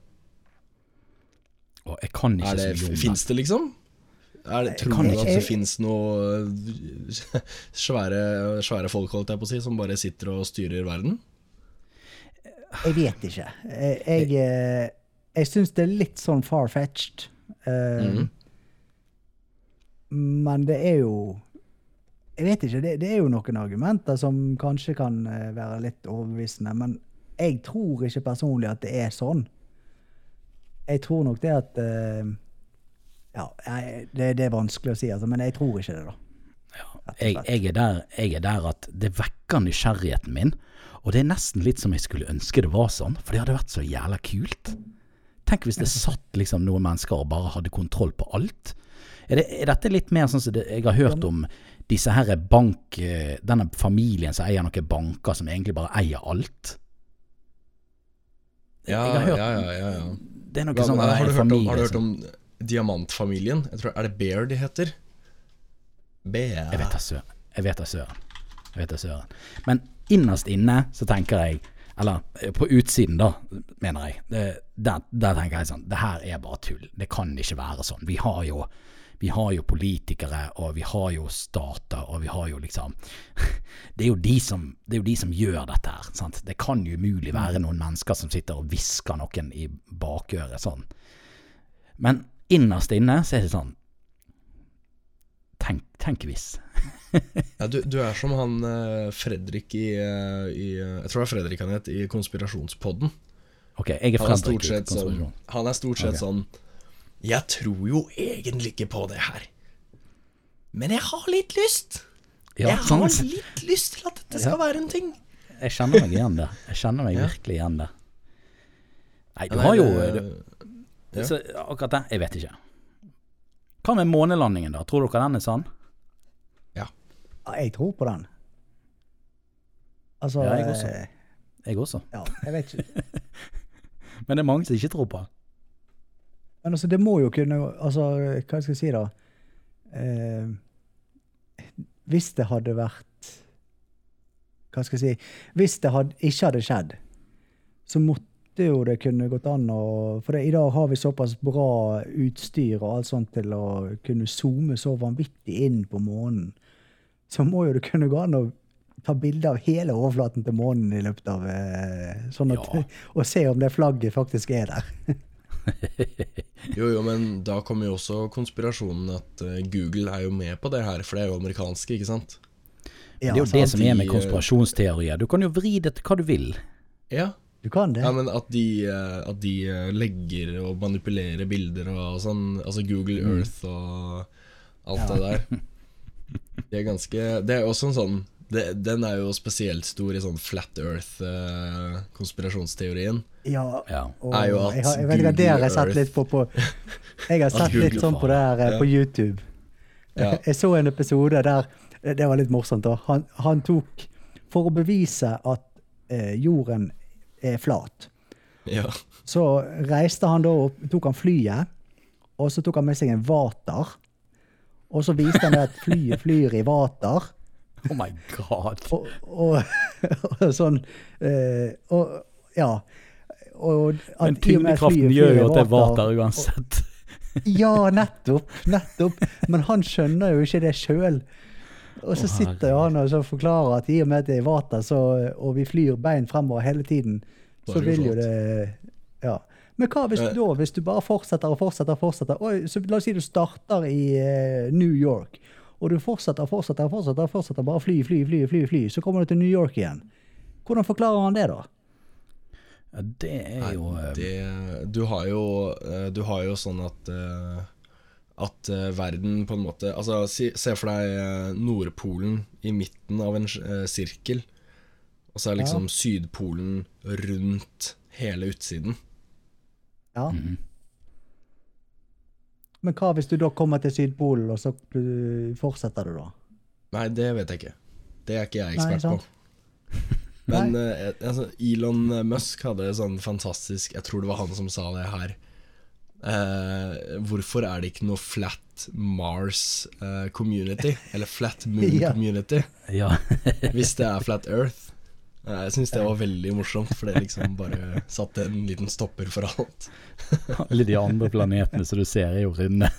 Og jeg kan ikke Er det, så mye om det. Fins det, liksom? Er det, tror du at det fins finnes noe svære, svære folk, holdt jeg på å si, som bare sitter og styrer verden? Jeg vet ikke. Jeg, jeg, eh, jeg syns det er litt sånn far-fetched. Uh, mm. Men det er jo Jeg vet ikke. Det, det er jo noen argumenter som kanskje kan eh, være litt overbevisende. Men jeg tror ikke personlig at det er sånn. Jeg tror nok det at eh, Ja, jeg, det, det er vanskelig å si, altså, men jeg tror ikke det, da. Ja, Jeg, jeg, er der, jeg er der at det vekker nysgjerrigheten min, og det er nesten litt som jeg skulle ønske det var sånn, for det hadde vært så jævla kult. Tenk hvis det satt liksom noen mennesker og bare hadde kontroll på alt. Er, det, er dette litt mer sånn som det, jeg har hørt om disse her bank... eh, Denne familien som eier noen banker som egentlig bare eier alt? Ja, hørt, ja, ja, ja, ja. Det er noe ja, sånn har, du hørt om, har du hørt om Diamantfamilien? Jeg tror, Er det Bear de heter? Bear. Jeg vet da søren. Jeg vet da søren. Jeg vet da søren. Men innerst inne så tenker jeg Eller eh, på utsiden, da, mener jeg. Det, der, der tenker jeg sånn Det her er bare tull. Det kan ikke være sånn. Vi har jo vi har jo politikere, og vi har jo stater, og vi har jo liksom Det er jo de som, det jo de som gjør dette her. Sant? Det kan jo umulig være noen mennesker som sitter og hvisker noen i bakøret sånn. Men innerst inne så er det sånn Tenk, tenk hvis. Ja, du, du er som han eh, Fredrik i, eh, i eh, Jeg tror det er Fredrik han het, i Konspirasjonspodden. Ok, jeg er Han er Fredrik stort sett sånn, han er stort sett okay. sånn Jeg tror jo egentlig ikke på det her. Men jeg har litt lyst. Ja, jeg har sant? litt lyst til at dette skal være en ting. Jeg kjenner meg igjen der. Jeg kjenner meg Ja. virkelig igjen der. Nei, du Nei, har jo du, det, ja. så, Akkurat det, jeg vet ikke. Hva med månelandingen, da? Tror dere den er sann? Ja, jeg tror på den. Altså Ja, jeg også. eh, Jeg også. Ja, jeg vet ikke. Men det er mange som ikke tror på. Men altså, det må jo kunne Altså, hva skal jeg si, da? Eh, hvis det hadde vært Hva skal jeg si Hvis det hadde, ikke hadde skjedd, så måtte jo det kunne gått an å For det, i dag har vi såpass bra utstyr og alt sånt til å kunne zoome så vanvittig inn på månen. Så må jo det kunne gå an å ta bilde av hele overflaten til månen i løpet av eh, Sånn at, Ja. Og se om det flagget faktisk er der. Jo, jo, men da kommer jo også konspirasjonen at eh, Google er jo med på det her, for det er jo amerikanske, ikke sant? det er jo det som er med eh, konspirasjonsteorier. Du kan jo vri det til hva du vil. Ja. Du kan det. ja, men at de, eh, at de legger og manipulerer bilder og sånn, altså Google Earth og alt det der. Det er ganske Det er også en sånn det, Den er jo spesielt stor i sånn flat earth-konspirasjonsteorien. Ja, Ja. og Er jo at jeg har, jeg vet ikke, det har jeg sett litt på, på Jeg har sett litt sånn på det her eh, Ja. på YouTube. Ja. Jeg så en episode der Det var litt morsomt. da. Han, han tok For å bevise at eh, jorden er flat, ja. så reiste han da opp, tok han flyet, og så tok han med seg en vater. Og så viste han at flyet flyr i vater. Oh my god. Og, og, og sånn eh, Og ja. Og at Men tyngdekraften gjør jo at det er vater- uansett. Ja, nettopp. Nettopp. Men han skjønner jo ikke det sjøl. Og så sitter jo han og så forklarer at i og med at det er vater, så, og vi flyr bein fremover hele tiden, så vil jo det Ja. Men hva hvis du da, hvis du bare fortsetter og fortsetter og fortsetter og så La oss si du starter i eh, New York, og du fortsetter og fortsetter og fortsetter, fortsetter bare fly, fly, fly, fly, fly, så kommer du til New York igjen. Hvordan forklarer han det, da? Ja, det er jo Nei, det, du, har jo, eh, du har jo sånn at eh, At eh, verden på en måte Altså, si, se for deg eh, Nordpolen i midten av en eh, sirkel. Og så er liksom Sydpolen rundt hele utsiden. Ja. mhm. Men hva hvis du da kommer til Sydpolen, og så eh, fortsetter du, da? Nei, det vet jeg ikke. Det er ikke jeg ekspert Nei, på. Men uh, altså, Elon Musk hadde sånn fantastisk Jeg tror det var han som sa det her. Uh, hvorfor er det ikke noe flat Mars uh, community? Eller flat moon community? Ja. Hvis det er flat Earth. Jeg syns det var veldig morsomt, for det liksom bare satte en liten stopper for alt. Alle de andre planetene som du ser, er jo runde.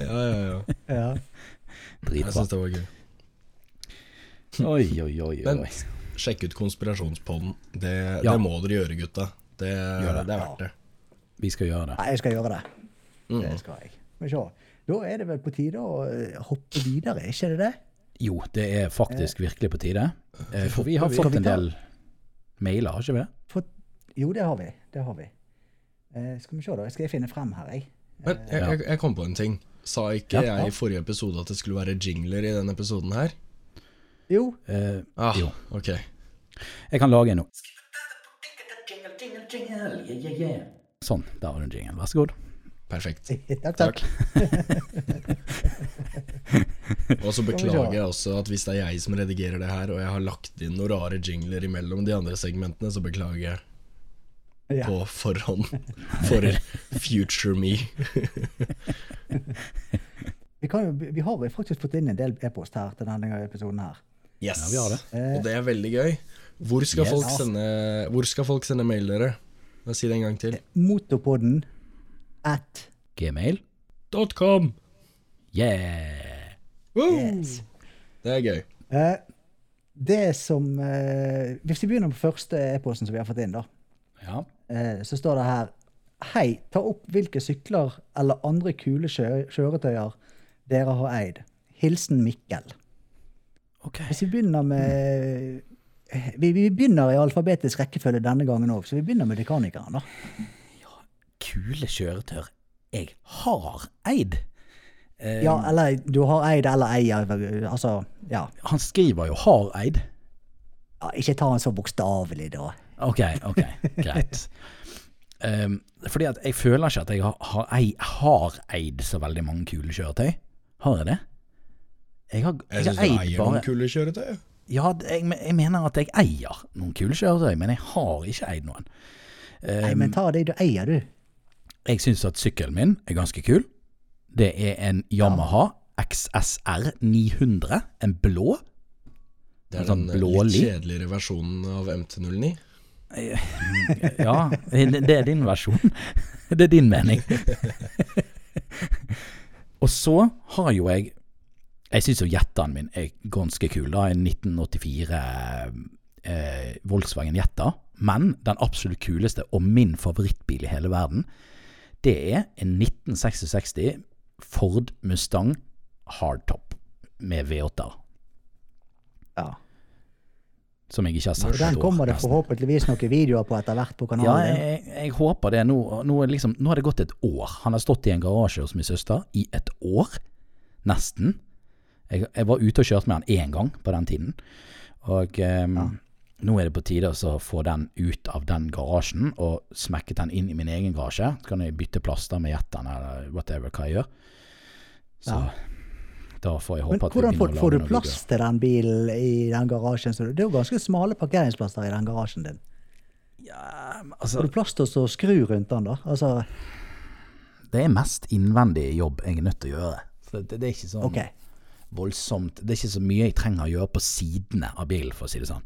Ja, ja, ja. Ja. Jeg Dritbra. syns det var gøy. Oi, oi, oi. Men sjekk ut konspirasjonspodden. Det, Ja. det må dere gjøre, gutta. Det, Gjør det. det er verdt det. Vi skal gjøre det. Nei, jeg skal gjøre det. Mm. Det skal jeg. Men se. Da er det vel på tide å eh, hoppe videre, ikke det det? Jo, det er faktisk virkelig på tide. Eh, For vi har fått en del mailer, har ikke vi det? For, jo, det har vi. Det har vi. Eh, skal vi se, da. Skal jeg finne frem her, jeg? Men jeg, jeg, jeg kom på en ting. Sa ikke Ja. jeg i forrige episode at det skulle være jingler i denne episoden her? Jo. Eh, Ah, Jo. ok. Jeg kan lage en nå. Sånn, der har du en jingle. Vær så god. Perfekt. takk, takk. Og så beklager jeg også at hvis det er jeg som redigerer det her, og jeg har lagt inn noen rare jingler imellom de andre segmentene, så beklager jeg Ja. på forhånd for future me. Vi, kan jo, vi har jo faktisk fått inn en del e-post her til denne episoden her. Yes. Ja, vi har det. Eh, Og det er veldig gøy. Hvor skal, Yes. folk, sende, hvor skal folk sende mail, dere? Si det en gang til. Motopodden at gmail.com. Yeah! Yes. Det er gøy. Eh, det som eh, Hvis vi begynner på første e-posten som vi har fått inn, da. Ja. eh, så står det her Hei, ta opp hvilke sykler eller andre kule kjø kjøretøyer dere har eid. Hilsen Mikkel. Ok. Hvis vi begynner med Vi, vi begynner i alfabetisk rekkefølge denne gangen òg, så vi begynner med dekanikeren, da. Kule kjøretøyer jeg har eid. Eh, Ja, eller du har eid eller eier. Altså, ja. Han skriver jo 'har eid'. ja ikke ta han så bokstavelig, da. Ok, ok, greit. Um, fordi at jeg føler ikke at jeg har, har, ei, har eid så veldig mange kule kjøretøy. Har jeg det? Jeg har, Jeg har du eid eier bare noen kule kjøretøy. Ja, jeg, jeg mener at jeg eier noen kule kjøretøy, men jeg har ikke eid noen. Nei, men ta det du eier, du. Jeg syns at sykkelen min er ganske kul. Det er en Yamaha XSR 900, en blå. Det er sånn den blålig. litt kjedeligere versjonen av MT09. Ja, det det er din versjon. Det er din mening. Og så har jo jeg Jeg syns jo Jettaen min er ganske kul. da, En 1984 eh, Volkswagen Jetta. Men den absolutt kuleste, og min favorittbil i hele verden, det er en 1966 Ford Mustang Hardtop med V8-er. Ja. Som jeg ikke har sett den kommer det forhåpentligvis noen videoer på etter hvert på kanalen. Ja, jeg, jeg håper det. Nå, nå, liksom, nå har det gått et år. Han har stått i en garasje hos min søster i et år. Nesten. Jeg, jeg var ute og kjørte med han én gang på den tiden. Og ehm, nå er det på tide å få den ut av den garasjen og smekket den inn i min egen garasje. Så kan jeg bytte plaster med jetteren eller whatever hva jeg gjør. Så Ja. da får jeg Men håpe at vi hvordan får, får du plass til den bilen i den garasjen? Det er jo ganske smale parkeringsplasser i den garasjen din. Ja, altså, Har du plass til å skru rundt den, da? Altså, det er mest innvendig jobb jeg er nødt til å gjøre. Så det, det er ikke sånn OK. Voldsomt Det er ikke så mye jeg trenger å gjøre på sidene av bilen, for å si det sånn.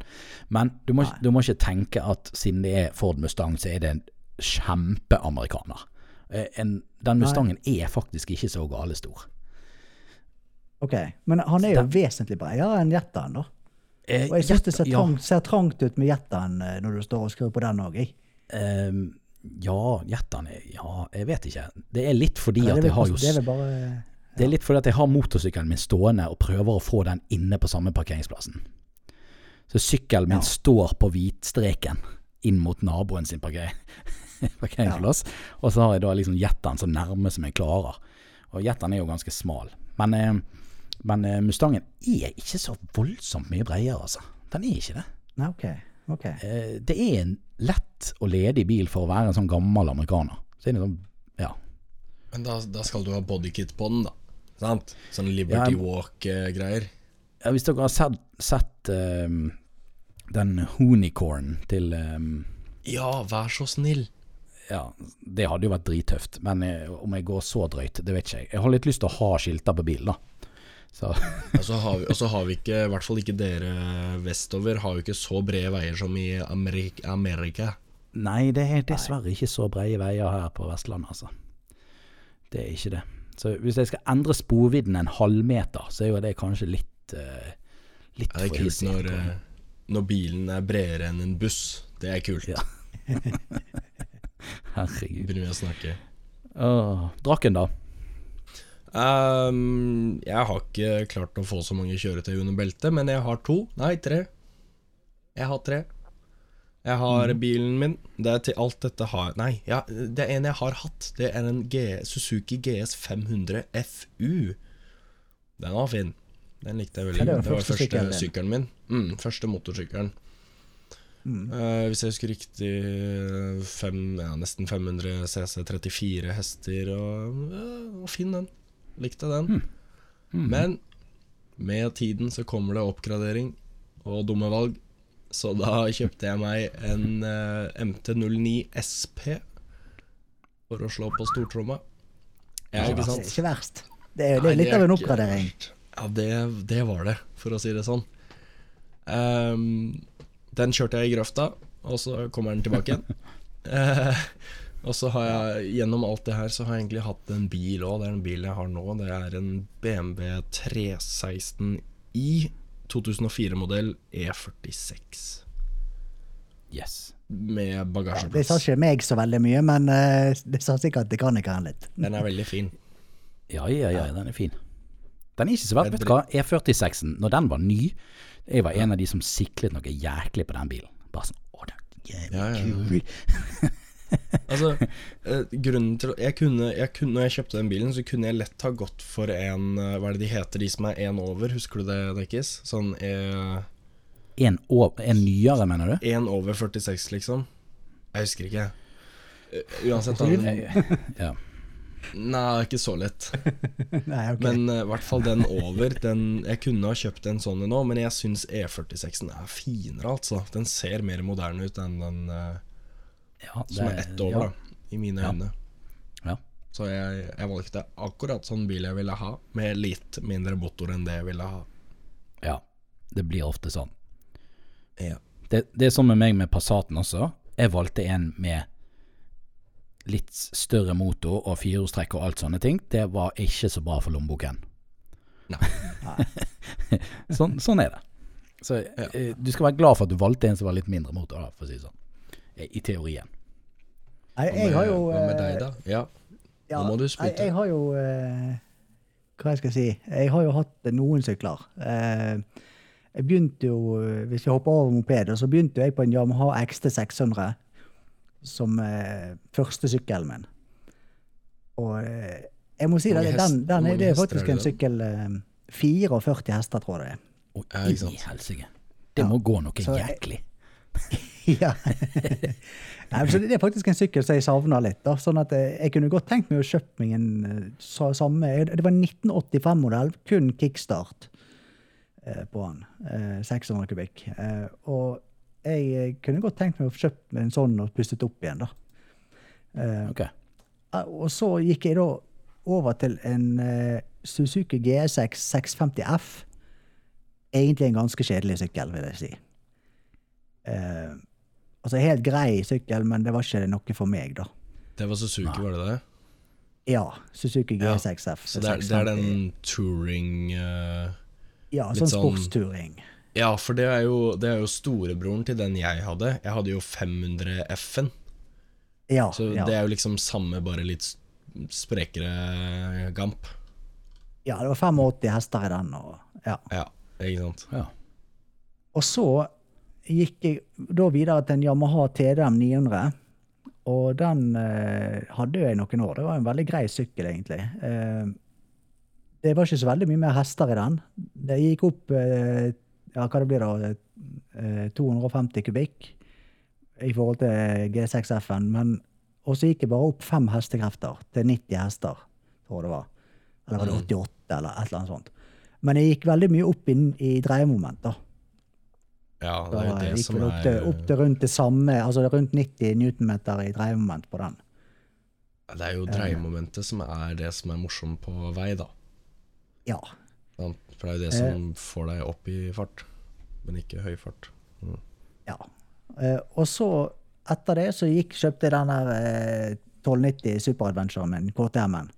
Men du må, du må ikke tenke at siden det er Ford Mustang, så er det en kjempeamerikaner. Eh, den Mustangen er faktisk ikke så gale stor. ok. Men han er jo vesentlig bredere enn Jettaen, da. Eh, Og jeg syns det ser, ja, trangt, ser trangt ut med Jettaen eh, når du står og skrur på den òg, jeg. Um, ja, Jettaen Ja, jeg vet ikke. Det er litt fordi Det at jeg har jo det er vel bare Det er litt fordi at jeg har motorsykkelen min stående og prøver å få den inne på samme parkeringsplassen. Så sykkelen min Ja. står på hvitstreken inn mot naboen sin parker parkeringsplass. Og så har jeg da liksom jetteren så nærme som jeg klarer. Og jetteren er jo ganske smal. Men, eh, men eh, Mustangen er ikke så voldsomt mye bredere, altså. Den er ikke det. Nei, OK. ok. Eh, det er en lett og ledig bil for å være en sånn gammel amerikaner. Så er det sånn, ja. Men da, da skal du ha bodykit på den, da. Sant? Sånn Liberty Ja. Walk-greier. Ja, hvis dere har sett, sett um, den Honicorn til um, Ja, vær så snill. Ja, det hadde jo vært drittøft. Men jeg, om jeg går så drøyt, det vet ikke jeg. Jeg har litt lyst til å ha skilter på bilen, da. Så Og så har, vi- og så har vi ikke, i hvert fall ikke dere vestover, har jo ikke så brede veier som i Amerik Amerika. Nei, det er dessverre ikke så brede veier her på Vestlandet, altså. Det er ikke det. Så hvis jeg skal endre sporvidden en halvmeter, så er jo det kanskje litt uh, Litt Ja, det er kult når, eh, når bilen er bredere enn en buss. Det er kult. Ja. Herregud. Begynner vi å snakke. Åh, Drakken, da? Um, jeg har ikke klart å få så mange kjøretøy under beltet, men jeg har to. Nei, tre. Jeg har tre. Jeg har mm. bilen min. Det er til alt dette har Nei, ja, det er en jeg har hatt. Det er en G Suzuki GS 500 FU. Den var fin. Den likte jeg veldig Ja, det var godt. Det var første første sykkelen min. Mm, første motorsykkelen. Mm. Uh, hvis jeg husker riktig fem, ja, nesten 500 CC, 34 hester og uh, fin den. Likte den. Mm. Men med tiden så kommer det oppgradering og dumme valg. Så da kjøpte jeg meg en uh, MT09 SP for å slå på stortromma. Ja, ikke sant? ikke verst. Det er, det er litt av en oppgradering. Ja, det, det var det, for å si det sånn. Um, den kjørte jeg i grøfta, og så kommer den tilbake igjen. uh, og så har jeg, gjennom alt det her, så har jeg egentlig hatt en bil òg. Det er den bilen jeg har nå. Det er en BMW 316i 2004-modell E46. Yes. Med Ja, det sa ikke meg så veldig mye, men eh, det sa sikkert mekanikeren litt. Den er veldig fin. Ja, ja, ja, den er fin. Den er ikke så verst. Vet du hva, E46-en, når den var ny Jeg var en av de som siklet noe jæklig på den bilen. Bare sånn Å, den er jævlig Ja, ja, ja. kul. Altså, eh, grunnen til jeg kunne, jeg kunne, Når jeg kjøpte den bilen, så kunne jeg lett ha gått for en eh, Hva er det de heter, de som er én over? Husker du det, Dekkis? Sånn eh, En, over, en nyere, mener du? én over 46, liksom. Jeg husker ikke. Eh, Uansett, Så. Ja. Nei, ikke så lett. Nei, okay. Men i i hvert fall den over. Den, jeg kunne ha kjøpt en sånn en nå, men jeg syns E46-en er finere, altså. Den ser mer moderne ut enn den eh, ja som er ett over, da. I mine øyne. Ja. Så jeg, jeg valgte akkurat sånn bil jeg ville ha, med litt mindre motor enn det jeg ville ha. ja. Det blir ofte sånn. Ja. Det, det er sånn med meg med Passaten også. Jeg valgte en med litt større motor og firehjulstrekk og alt sånne ting. Det var ikke så bra for lommeboken. Nei. sånn, sånn er det. Så ja. du skal være glad for at du valgte en som var litt mindre motor, for å si det sånn. Eh, I teorien. Nei, jeg har jo hva med eh, deg, da? Ja. Ja, Nå må du spytte. Jeg har jo eh, Hva jeg skal si? Jeg har jo hatt noen sykler. Eh, jeg begynte jo, eh, Hvis vi hopper over mopeder, så begynte jeg på en Yamaha XT 600 som eh, første sykkelen min. Og eh, jeg må si at den, den er, det er faktisk er det en sykkel eh, 44 hester, tror jeg det er. Og Ja, i helsike. Det Ja. må gå noe Så jeg- jæklig. ja. Nei, så det er faktisk en sykkel som jeg savner litt. Da. Sånn at eh, Jeg kunne godt tenkt meg å kjøpe meg en eh, samme Det var en 1985-modell, kun kickstart eh, på. Eh, 600 kubikk. Og jeg kunne godt tenkt meg å kjøpe meg en sånn og pustet opp igjen, da. Okay. Og så gikk jeg da over til en Suzuki Suzuki GSX 650F. Egentlig en ganske kjedelig sykkel, vil jeg si. Altså helt grei sykkel, men det var ikke noe for meg, da. Det var Suzuki, var det det? Ja, Suzuki G6F. Så det er, det er den touring uh, Ja, sånn sånn- sportsturing. Ja, for det er, jo, det er jo storebroren til den jeg hadde. Jeg hadde jo 500 F-en. Ja, Så ja. det er jo liksom samme, bare litt sprekere gamp. ja, det var 85 hester i den. Og, ja. Ja, ikke sant. Ja. og så gikk jeg da videre til en Yamaha TDM 900. Og den eh, hadde jeg noen år. Det var en veldig grei sykkel, egentlig. Eh, det var ikke så veldig mye mer hester i den. Det gikk opp eh, ja, hva det blir da, eh, 250 kubikk i forhold til G6F-en. Men og så gikk jeg bare opp fem hestekrefter til 90 hester, tror jeg det var. Eller var det 88, eller et eller annet sånt. Men jeg gikk veldig mye opp inn i dreiemoment, da. Ja, det er det som opp til, er opp til rundt det samme, altså det er rundt 90 newtonmeter i dreiemoment på den. Det er jo dreiemomentet som er det som er morsomt på vei, da. Ja. For det er jo det som får deg opp i fart, men ikke høy fart. Mm. Ja. Eh, og så, etter det, så gikk, kjøpte jeg den her eh, 1290 Superadventuren min, KTM-en.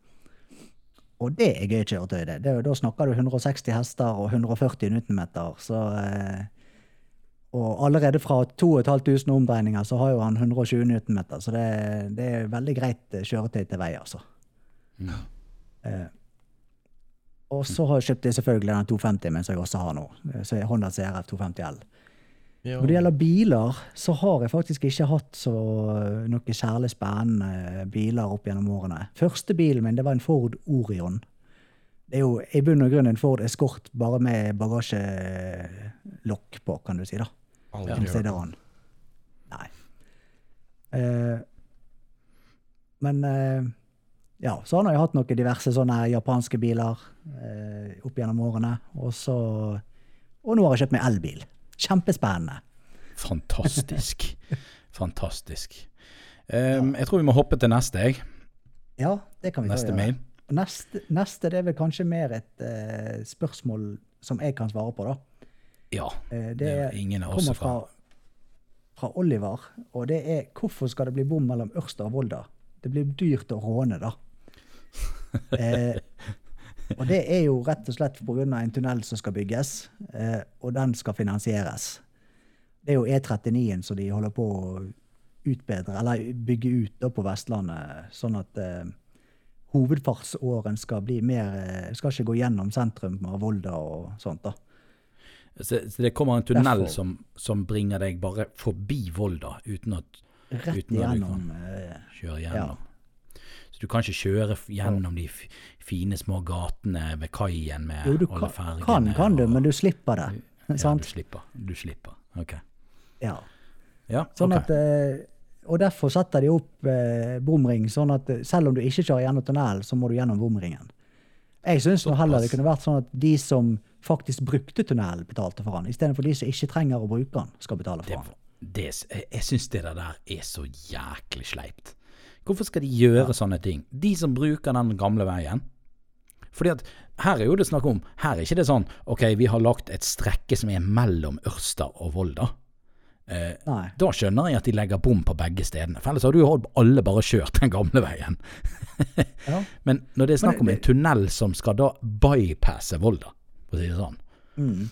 Og det er gøy kjøretøy, det. det. Da snakker du 160 hester og 140 newtonmeter, så eh, Og allerede fra 2500 omdreininger så har jo han 120 newtonmeter, så det, det er veldig greit eh, kjøretøy til vei, altså. Ja. Eh, og så har jeg kjøpt selvfølgelig den 250 min som jeg også har nå. eh, Så er Honda CRF 250L. Ja. Når det gjelder biler, så har jeg faktisk ikke hatt så eh, noe særlig spennende biler opp gjennom årene. Første bilen min det var en Ford Orion. Det er jo i bunn og grunn en Ford Escort bare med bagasjelokk på, kan du si. da. Aldri Som sedan. Nei. Eh, men eh, ja, så har jeg hatt noen diverse sånne japanske biler eh, opp gjennom årene. Og så Og nå har jeg kjøpt meg elbil. Kjempespennende. Fantastisk. Fantastisk. Um, jeg tror vi må hoppe til neste, jeg. Ja, det kan vi Neste gjøre. mail. Neste, neste det er vel kanskje mer et uh, spørsmål som jeg kan svare på, da. Ja. Eh, Det det er ingen av oss kommer fra, fra Oliver, og det er hvorfor skal det bli bom mellom Ørsta og Volda? Det blir dyrt å råne, da. Eh, og det er jo rett og slett pga. en tunnel som skal bygges, eh, og den skal finansieres. Det er jo E39-en som de holder på å utbedre, eller bygge ut da på Vestlandet, sånn at eh, hovedfartsåren skal bli mer eh, Skal ikke gå gjennom sentrum av Volda og sånt, da. Så, så det kommer en tunnel som, som bringer deg bare forbi Volda, uten at, Rett Uten at du kan eh, kjøre gjennom. Så du kan ikke kjøre gjennom de fine små gatene ved kaien med Jo, alle kan, fergene. kan, kan du, og- men du slipper det. Ja, du slipper. Du slipper. Ok. Ja. Ja, Sånn okay. at, eh, og derfor setter de opp eh, bomring, sånn at eh, selv om du ikke kjører gjennom tunnelen, så må du gjennom bomringen. Jeg syns heller det kunne vært sånn at de som faktisk brukte tunnelen, betalte for den, istedenfor de som ikke trenger å bruke den, skal betale for den. det, jeg jeg syns det der er så jæklig sleipt. Hvorfor skal de gjøre sånne ting? De som bruker den gamle veien. Fordi at her er jo det snakk om Her er ikke det sånn ok, vi har lagt et strekke som er mellom Ørsta og Volda. Eh, da skjønner jeg at de legger bom på begge stedene. For ellers hadde jo alle bare kjørt den gamle veien. Ja. Men når det er snakk om det- en tunnel som skal da bypasse Volda, for å si det sånn, Mm.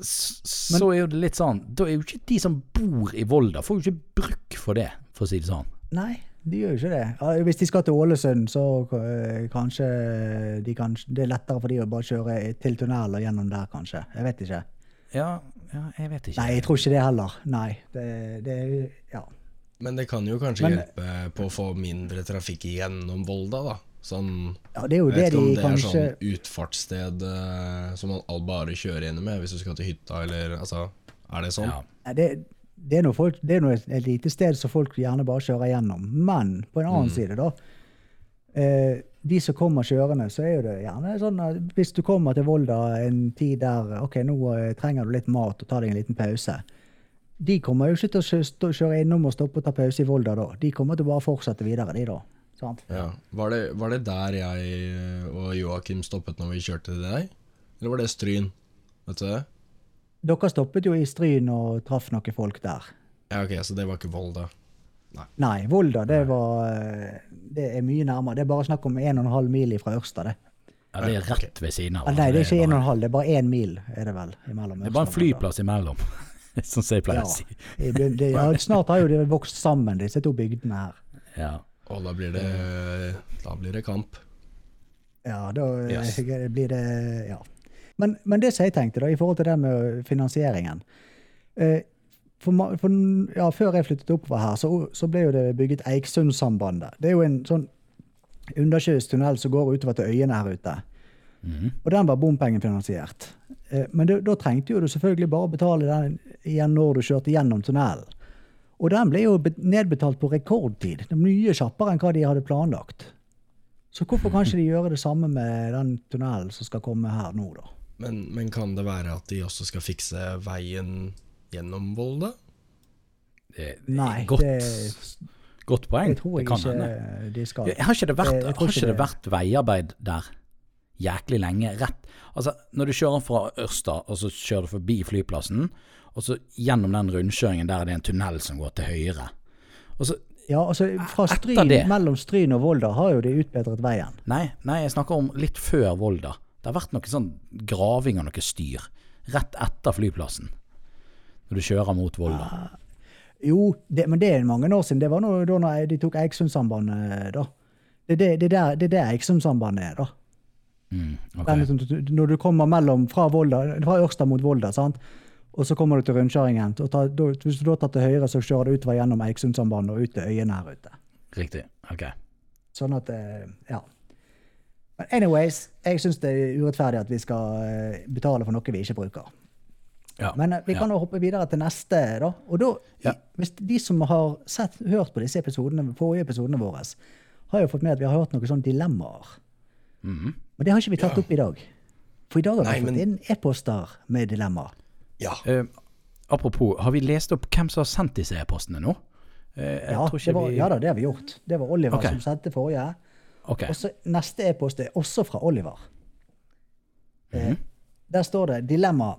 så så er jo det litt sånn Da er jo ikke de som bor i Volda, får jo ikke bruk for det, for å si det sånn. Nei, de gjør jo ikke det. Hvis de skal til Ålesund, så øh, kanskje de kan, det er lettere for de å bare kjøre til tunnel og gjennom der, kanskje. Jeg vet ikke. Ja, ja jeg vet ikke. Nei, jeg tror ikke det heller. Nei. Det, det ja. Men det kan jo kanskje Men- hjelpe på å få mindre trafikk gjennom Volda, da. Sånn ja, det er jo Jeg vet det ikke om de det er kanskje sånn utfartssted uh, som man bare kjører gjennom med hvis du skal til hytta, eller altså Er det sånn? Ja. Det, det er noe folk, det er noe et, lite sted som folk gjerne bare kjører gjennom. Men på en annen side, da. Eh, de som kommer kjørende, så er det gjerne sånn at hvis du kommer til Volda en tid der ok, nå eh, trenger du litt mat og tar deg en liten pause. De kommer jo ikke til å kjøre innom og stoppe og ta pause i Volda da. De kommer til å bare fortsette videre, de da. Ja. Var, det, var det der jeg og Joakim stoppet når vi kjørte til deg? Eller var det Stryn? Vet du det? Dere stoppet jo i Stryn og traff noen folk der. Ja, ok, så det var ikke Volda. Nei, Volda det var eh, Det er mye nærmere. Det er bare snakk om 1,5 mil fra Ørsta, det. Ja, det er rett ved siden av. Ah, nei, det er ikke bare- 1,5, det er bare 1 mil er det vel imellom. Det er bare en flyplass imellom, som jeg pleier Ja. å si. Det, det, det, ja, snart har jo de vokst sammen, disse to bygdene her. Ja. Og da blir det, da blir det kamp. Ja, da eh, Yes. blir det Ja. Men, men det som jeg tenkte, da, i forhold til det med finansieringen eh, for, for, ja, Før jeg flyttet oppover her, så, så ble jo det bygget Eiksundsambandet. Det er jo en sånn undersjøisk tunnel som går utover til øyene her ute. Mm. Og den var bompengefinansiert. Eh, Men det, da trengte jo du selvfølgelig bare betale den igjen når du kjørte gjennom tunnelen. Og den ble jo nedbetalt på rekordtid. Det er mye kjappere enn hva de hadde planlagt. Så hvorfor kan ikke de gjøre det samme med den tunnelen som skal komme her nå, da? Men, men kan det være at de også skal fikse veien gjennom Volda? Det er Nei, godt, det, godt poeng. det tror jeg det kan ikke de skal. Ja, Har ikke det vært, Jeg- jeg ikke vært veiarbeid der jæklig lenge rett Altså, når du kjører fra Ørsta, og så kjører du forbi flyplassen, og så gjennom den rundkjøringen der det er en tunnel som går til høyre. Og så Ja, altså fra Stryn, mellom Stryn og Volda har jo de utbedret veien. Nei, nei, jeg snakker om litt før Volda. Det har vært noe sånn graving og noe styr. Rett etter flyplassen. Når du kjører mot Volda. Jo, det, men det er mange år siden. Det var noe, da når de tok Eiksundsambandet, da. Det det, det, er der- det er Eiksundsambandet er, da. Mm, okay. Liksom, når du kommer mellom fra, Volda, fra Ørsta mot Volda, sant? og så kommer du til rundkjøringen. og tar- da- Hvis du da tar til høyre, så kjører du utover gjennom Eiksundsambandet og ut til øyene her ute. Riktig. Ok. Sånn at eh, Ja. Men anyways, jeg syns det er urettferdig at vi skal eh, betale for noe vi ikke bruker. Ja. Men eh, vi kan ja. jo hoppe videre til neste, da. Og da, Ja. hvis de som har sett, hørt på disse episodene, forrige episodene våre, har jo fått med at vi har hørt noen sånne dilemmaer. Mhm. Men det har ikke vi tatt opp i dag. For i dag har vi fått men- inn e-poster med dilemmaer. Ja. Uh, apropos, har vi lest opp hvem som har sendt disse e-postene nå? Uh, jeg Ja, tror ikke det var, vi... ja da, det har vi gjort. Det var Oliver okay. som sendte forrige. Okay. Og så neste e-post er også fra Oliver. Mm -hmm. uh, der står det dilemma.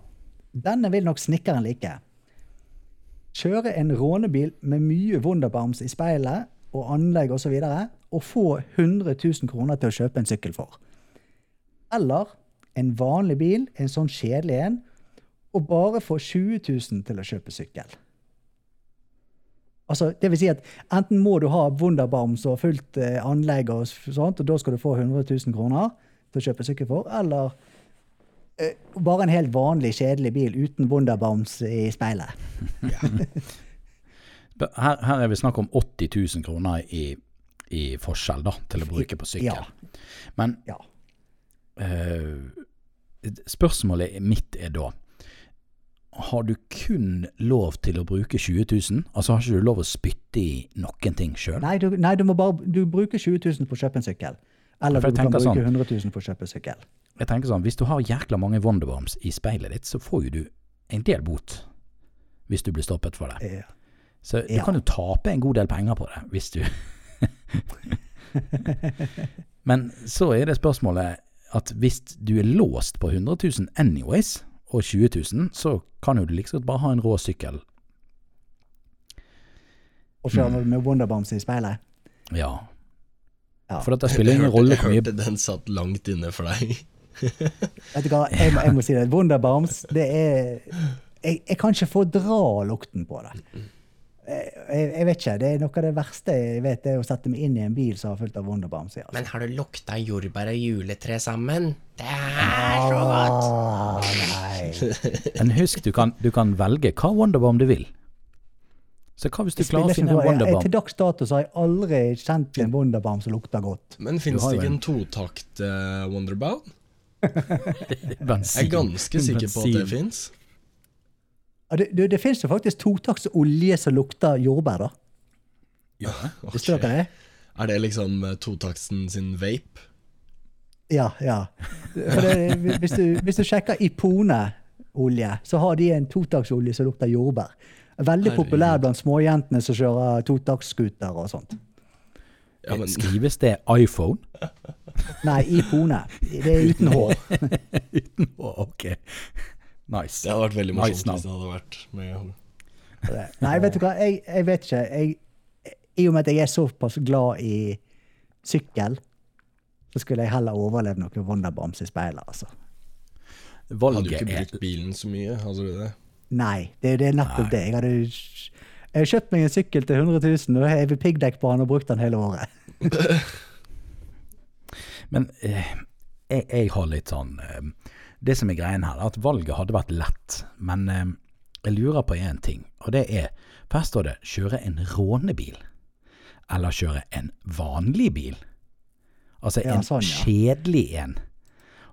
Denne vil nok snekkeren like. Kjøre en rånebil med mye Wunderbaums i speilet og anlegg osv. Og, så og få 100 000 kroner til å kjøpe en sykkel for. Eller en vanlig bil, en sånn kjedelig en, og bare få 20 000 til å kjøpe sykkel. Altså, det vil si at enten må du ha Wunderbaums og fullt eh, anlegg, og sånt, og da skal du få 100 000 kroner til å kjøpe sykkel for, eller bare en helt vanlig, kjedelig bil uten Wunderbaums i speilet. Her, her er vi snakk om 80 000 kroner i, i forskjell da, til å bruke på sykkel. Ja. Men Ja. Uh, spørsmålet mitt er da Har du kun lov til å bruke 20 000? Altså har ikke du lov å spytte i noen ting sjøl? Nei, du, nei, du bare du bruker 20 000 på å kjøpe en sykkel. Eller du kan bruke sånn- 100 000 for å kjøpe sykkel. Jeg tenker sånn, Hvis du har jækla mange Wonderbombs i speilet ditt, så får jo du en del bot hvis du blir stoppet for det. Ja. Så du Ja. kan jo tape en god del penger på det hvis du Men så er det spørsmålet at hvis du er låst på 100 000 anyways, og 20 000, så kan jo du like godt bare ha en rå sykkel. Og kjøre med Wonderbombs i speilet. Ja. Ja. For det spiller ingen rolle jeg hvor mye hørte den satt langt inne for deg. Vet du hva, jeg må, jeg må si det. Wunderbaums, det er jeg, jeg kan ikke fordra lukten på det. Jeg, jeg, jeg vet ikke. Det er noe av det verste jeg vet, det er å sette meg inn i en bil som har fullt av Wunderbaums. Altså. Men har du lukta jordbær og juletre sammen? Det er så godt! Ah, nei. Men husk, du kan, du kan velge hva Wonderbomb du vil. Så hva hvis du klarer å finne en jeg, til dags dato så har jeg aldri kjent en Wonderbam som lukter godt. Men finnes det ikke en- totakt uh, Wonderbam? Bensin. Jeg er ganske sikker på at det fins. Det, det, det finnes jo faktisk totaktsolje som lukter jordbær, da. Ja. Visste dere det? Er det liksom totaksen sin vape? Ja, ja. For det, hvis, du, hvis du sjekker Ipone-olje, så har de en totaktsolje som lukter jordbær. Veldig Herregud. populær blant småjentene som kjører totaktscooter og sånt. Ja, men Skrives det iPhone? Nei, iPhone. Det er uten hår. Uten hår, ok. Nice. det hadde vært veldig morsomt Nice hvis det hadde vært med Nei, vet du hva, jeg, jeg vet ikke. Jeg, I og med at jeg er såpass glad i sykkel, så skulle jeg heller overlevd noen Wonderbams i speilet, altså. Hadde du ikke brukt bilen så mye. Hadde du det? Nei, det, det er nettopp det. Jeg hadde jeg kjøpt meg en sykkel til 100 000, og jeg vil piggdekk på den og brukt den hele året. Men eh, jeg, jeg har litt sånn eh, Det som er greien her, er at valget hadde vært lett. Men eh, jeg lurer på én ting, og det er her står det 'kjøre en rånebil'. Eller kjøre en vanlig bil. Altså Ja, en sånn, ja. kjedelig en.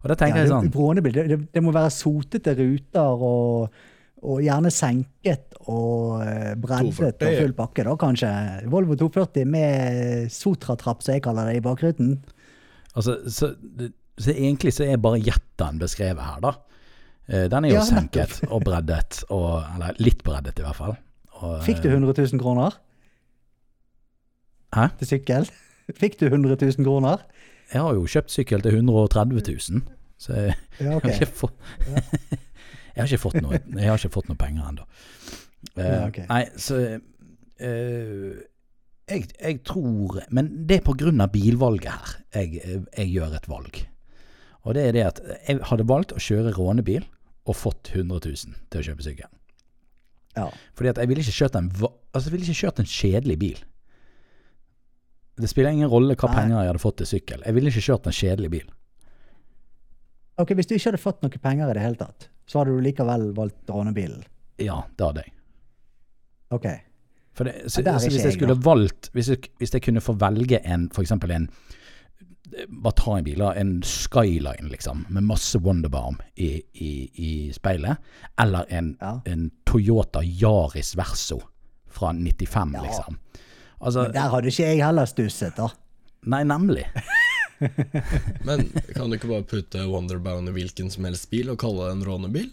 Og da tenker jeg sånn Rånebil, det, det, det må være sotete ruter og, og gjerne senket og eh, breddet og 240. full pakke, da kanskje. Volvo 240 med Sotra-trapp, som jeg kaller det, i bakruten. Altså, så, så egentlig så er bare jetten beskrevet her, da. Eh, Den er jo Ja, senket og breddet, og, eller litt breddet i hvert fall. Og, Fikk du 100 000 kroner Hæ? til sykkel? Fikk du 100 000 kroner? jeg har jo kjøpt sykkel til 130 000, så jeg, Ja, okay. har, ikke fått, jeg, har ikke fått noe, jeg har ikke fått noe penger ennå. Uh, Ja, ok. Nei, så uh, jeg, jeg tror Men det er av bilvalget her jeg, jeg gjør et valg. Og det er det at jeg hadde valgt å kjøre rånebil og fått 100 000 til å kjøpe sykkel. Ja. Fordi at jeg ville ikke kjørt en, altså jeg ville ikke kjørt en kjedelig bil. Det spiller ingen rolle hva Nei. penger jeg hadde fått til sykkel. Jeg ville ikke kjørt en kjedelig bil. Ok, Hvis du ikke hadde fått noe penger i det hele tatt, så hadde du likevel valgt rånebilen? Ja, det hadde jeg. Ok. Det, så, Ja, så hvis jeg skulle jeg, valgt hvis jeg, hvis jeg kunne få velge en, eksempel en Bare ta en bil. En Skyline, liksom, med masse Wonderbarm i, i, i speilet. Eller en, Ja. en Toyota Yaris Verso fra 95, Ja. liksom. Altså, Men der hadde ikke jeg heller stusset, da. nei, nemlig. Men kan du ikke bare putte Wonderbound i hvilken som helst bil og kalle det en rånebil?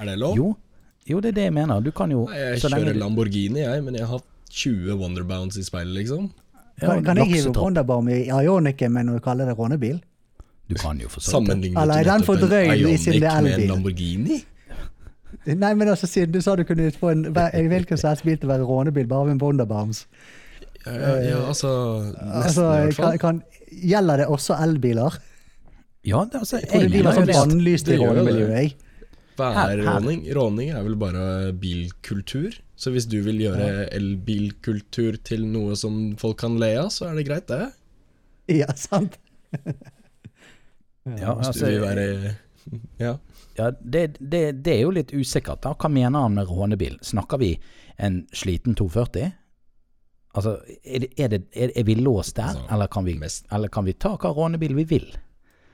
Er det lov? Jo, jo, det er det jeg mener. Du kan jo Nei, jeg så lenge kjører du- Lamborghini, jeg, men jeg har hatt 20 Wonderbounds i speilet, liksom. ja, Kan, kan jeg hive Wonderbound i Ioniken med når du kaller det rånebil? Du kan jo for så vidt Eller er den for drøy i sin Ioniq med en Lamborghini? Nei, men altså, siden du sa du kunne få en en hvilken som helst bil til å være rånebil bare med en Ja, ja, ja altså Nesten, Altså, i hvert fall. kan, kan, gjelder det også elbiler? Ja, det, altså, Jeg mener sånn det bannlyst i rånemiljøet, Værråning er råning? Er vel bare bilkultur. Så hvis du vil gjøre elbilkultur til noe som folk kan le av, så er det greit, det. Ja, sant? ja, Hvis altså, du vil være Ja. Ja, det, det, det er jo litt usikkert. da. Hva mener han med rånebil? Snakker vi en sliten 240? Altså, er, det, er, det, er, er vi låst der, Altså, eller, kan vi, mest- eller kan vi ta hva rånebil vi vil?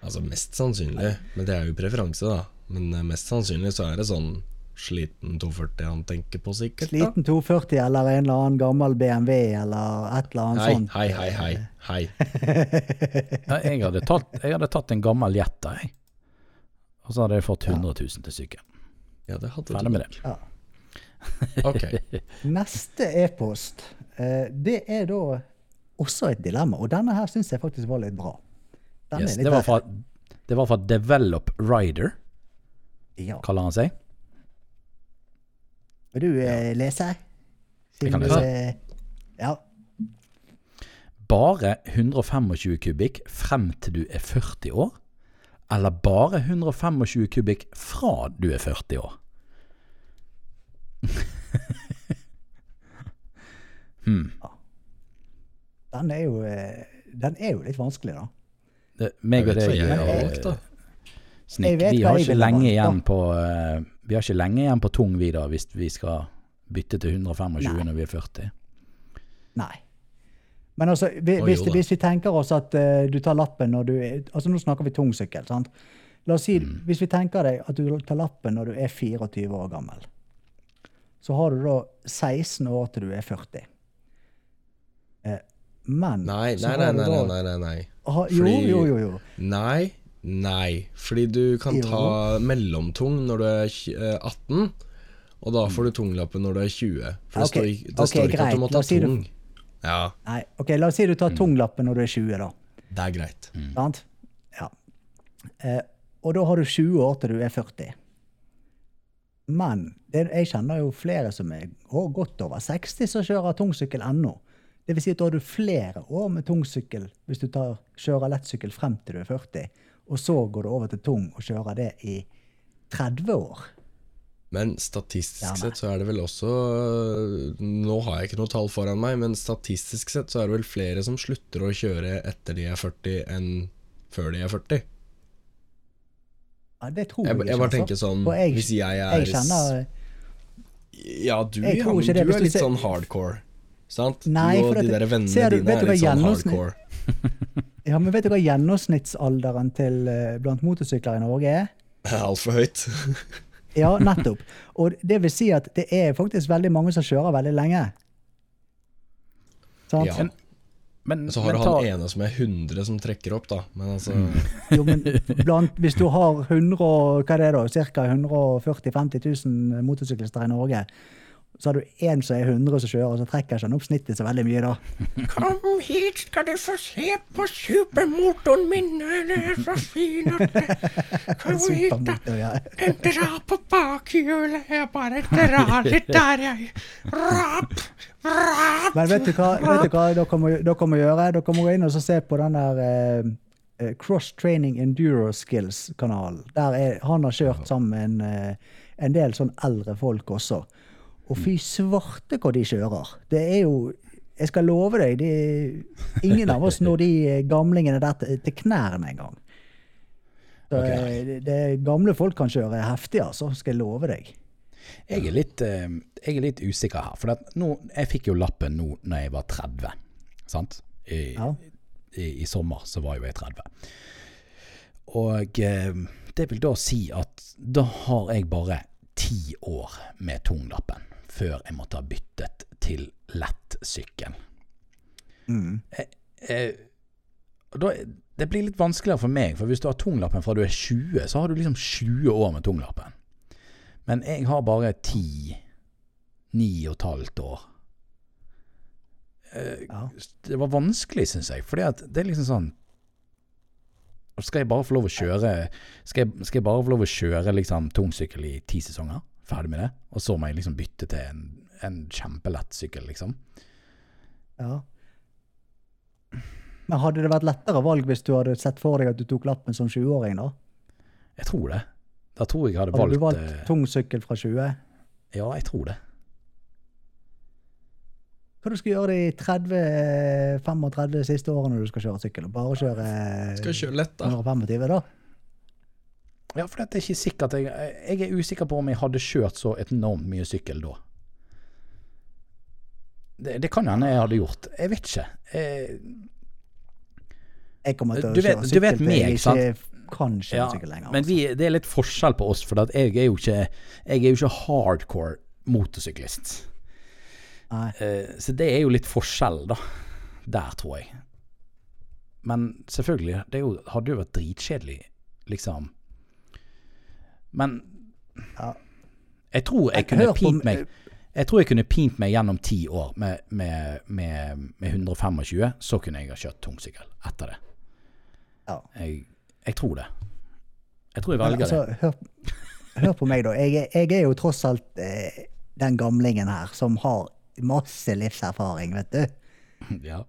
Altså mest sannsynlig, men det er jo preferanse, da. Men eh, mest sannsynlig så er det sånn sliten 240 han tenker på, sikkert. da. Sliten 240 eller en eller annen gammel BMW eller et eller annet Hei, sånt. hei, hei, hei. hei. Ja, jeg, hadde tatt, jeg hadde tatt en gammel Jetta, jeg. Og så hadde jeg fått 100 000 til sykkel. Ja, det hadde Ferdig du. med det. Ja. Ok. Neste e-post, det er da også et dilemma, og denne her syns jeg faktisk var litt bra. Yes, litt det, var fra, det var fra Develop Rider, Ja. kaller han seg. Vil du eh, lese? Jeg kan lese. du, eh, Ja. Bare 125 kubikk frem til du er 40 år? Eller bare 125 kubikk fra du er 40 år? hmm. Den er jo, eh, den er jo litt vanskelig, da. Det, meg og deg, har eh, valgt, da. Snik, vi har ikke lenge igjen på eh, Vi har ikke lenge igjen på tung vi da, hvis vi skal bytte til 125 Nei. når vi er 40. Nei. Men altså, vi- hvis, det, hvis vi tenker oss at uh, du tar lappen når du er Altså nå snakker vi tungsykkel, sant. La oss si, Mm. hvis vi tenker deg at du tar lappen når du er 24 år gammel, så har du da 16 år til du er 40. Eh, men Nei, nei, nei, nei, nei, nei, nei. Aha, jo, Fordi- jo, jo, jo. Nei, nei. Fordi du kan Jo. ta mellomtung når du er eh, 18, og da får du tunglappen når du er 20. For det Ok, står, ikke- det står ikke at du må ta si du- tung. Ja, Nei, ok, La oss si du tar Mm. tunglappen når du er 20, da. det er greit. Sant? Ja. Eh, og da har du 20 år til du er 40. Men det, jeg kjenner jo flere som er godt over 60 som kjører tungsykkel ennå. Det vil si at da har du flere år med tungsykkel hvis du tar, kjører lettsykkel frem til du er 40, og så går du over til tung og kjører det i 30 år. Men statistisk Ja, sett så er det vel også Nå har jeg ikke noe tall foran meg, men statistisk sett så er det vel flere som slutter å kjøre etter de er 40 enn før de er 40. Ja, det tror jeg, Jeg, ikke. jeg bare altså. tenker sånn jeg, Hvis jeg er jeg kjenner Ja, du, ja, du er litt sånn hardcore. Sant? Nei, du og for de der vennene ser du- dine er litt sånn gjennomsnitt- hardcore. Ja, men vet du hva gjennomsnittsalderen til eh, blant motorsykler i Norge er? Altfor høyt. Ja, nettopp. Og det vil si at det er faktisk veldig mange som kjører veldig lenge. Sant? Ja. Men, Så har men du ta, han ene som er 100 som trekker opp, da. Men altså Jo, men blant, hvis du har 100, hva er det da, ca. 140 000-50 000 motorsyklister i Norge, Så har du én som er 100 som kjører, og så trekker ikke han opp snittet så veldig mye da. Kom hit, skal du få se på supermotoren min. Den er så fin at Kom hit, da. Ja. Den drar på bakhjulet. Jeg bare drar litt der, jeg. Rap, rap. Men vet du hva, vet du hva dere, må, dere må gjøre? Dere må gå inn og så se på den der eh, eh, Cross Training Enduro Skills-kanalen. Der er, Han har kjørt sammen med en, eh, en del sånn eldre folk også. Og fy svarte hva de kjører. Det er jo Jeg skal love deg, det er ingen av oss når de eh, gamlingene der til, til knærne engang. Okay. Eh, det, det gamle folk kan kjøre heftig, altså. Skal jeg love deg. Jeg er litt, eh, jeg er litt usikker her. For at nå, jeg fikk jo lappen nå når jeg var 30. Sant? I, Ja. i, I sommer så var jo jeg 30. Og det vil da si at da har jeg bare ti år med tunglappen før jeg måtte ha byttet til lettsykkel. Mm. Eh, da, det blir litt vanskeligere for meg, for hvis du har tunglappen fra du er 20, så har du liksom 20 år med tunglappen. Men jeg har bare 10, 9 og et halvt år. Eh, Ja. Det var vanskelig, syns jeg, fordi at det er liksom sånn Skal jeg bare få lov å kjøre Skal jeg, skal jeg bare få lov å kjøre liksom tungsykkel i ti sesonger? Ferdig med det? Og så må jeg liksom bytte til en, en kjempelett sykkel, liksom? Ja. Men hadde det vært lettere valg hvis du hadde sett for deg at du tok lappen som 20-åring, da? Jeg tror det. Da tror jeg jeg hadde Hadde du valgt, valgt eh, tung sykkel fra 20? Ja, jeg tror det. Hva du skal gjøre de 30-35 siste årene du skal kjøre sykkel? Bare kjøre Skal kjøre lett, da? 125, da? Ja, for det er ikke sikkert jeg, jeg er usikker på om jeg hadde kjørt så enormt mye sykkel da. Det, det kan hende jeg hadde gjort. Jeg vet ikke. Jeg, Jeg kommer til å Du vet- du vet meg, jeg sant? ikke kan kjøre ja, sykkel lenger. men altså. vi, det er litt forskjell på oss, for jeg er jo ikke, jeg er jo ikke hardcore motorsyklist. Eh, så det er jo litt forskjell, da. Der, tror jeg. Men selvfølgelig, det jo, hadde jo vært dritkjedelig, liksom. Men Ja. jeg tror jeg kunne pint meg Jeg tror jeg kunne pint meg gjennom ti år med, med, med, med 125. Så kunne jeg ha kjørt tungsykkel etter det. Ja. Jeg, jeg tror det. Jeg tror jeg velger altså, hør, hør på meg, da. Jeg, jeg er jo tross alt eh, den gamlingen her som har masse livserfaring, vet du. Ja.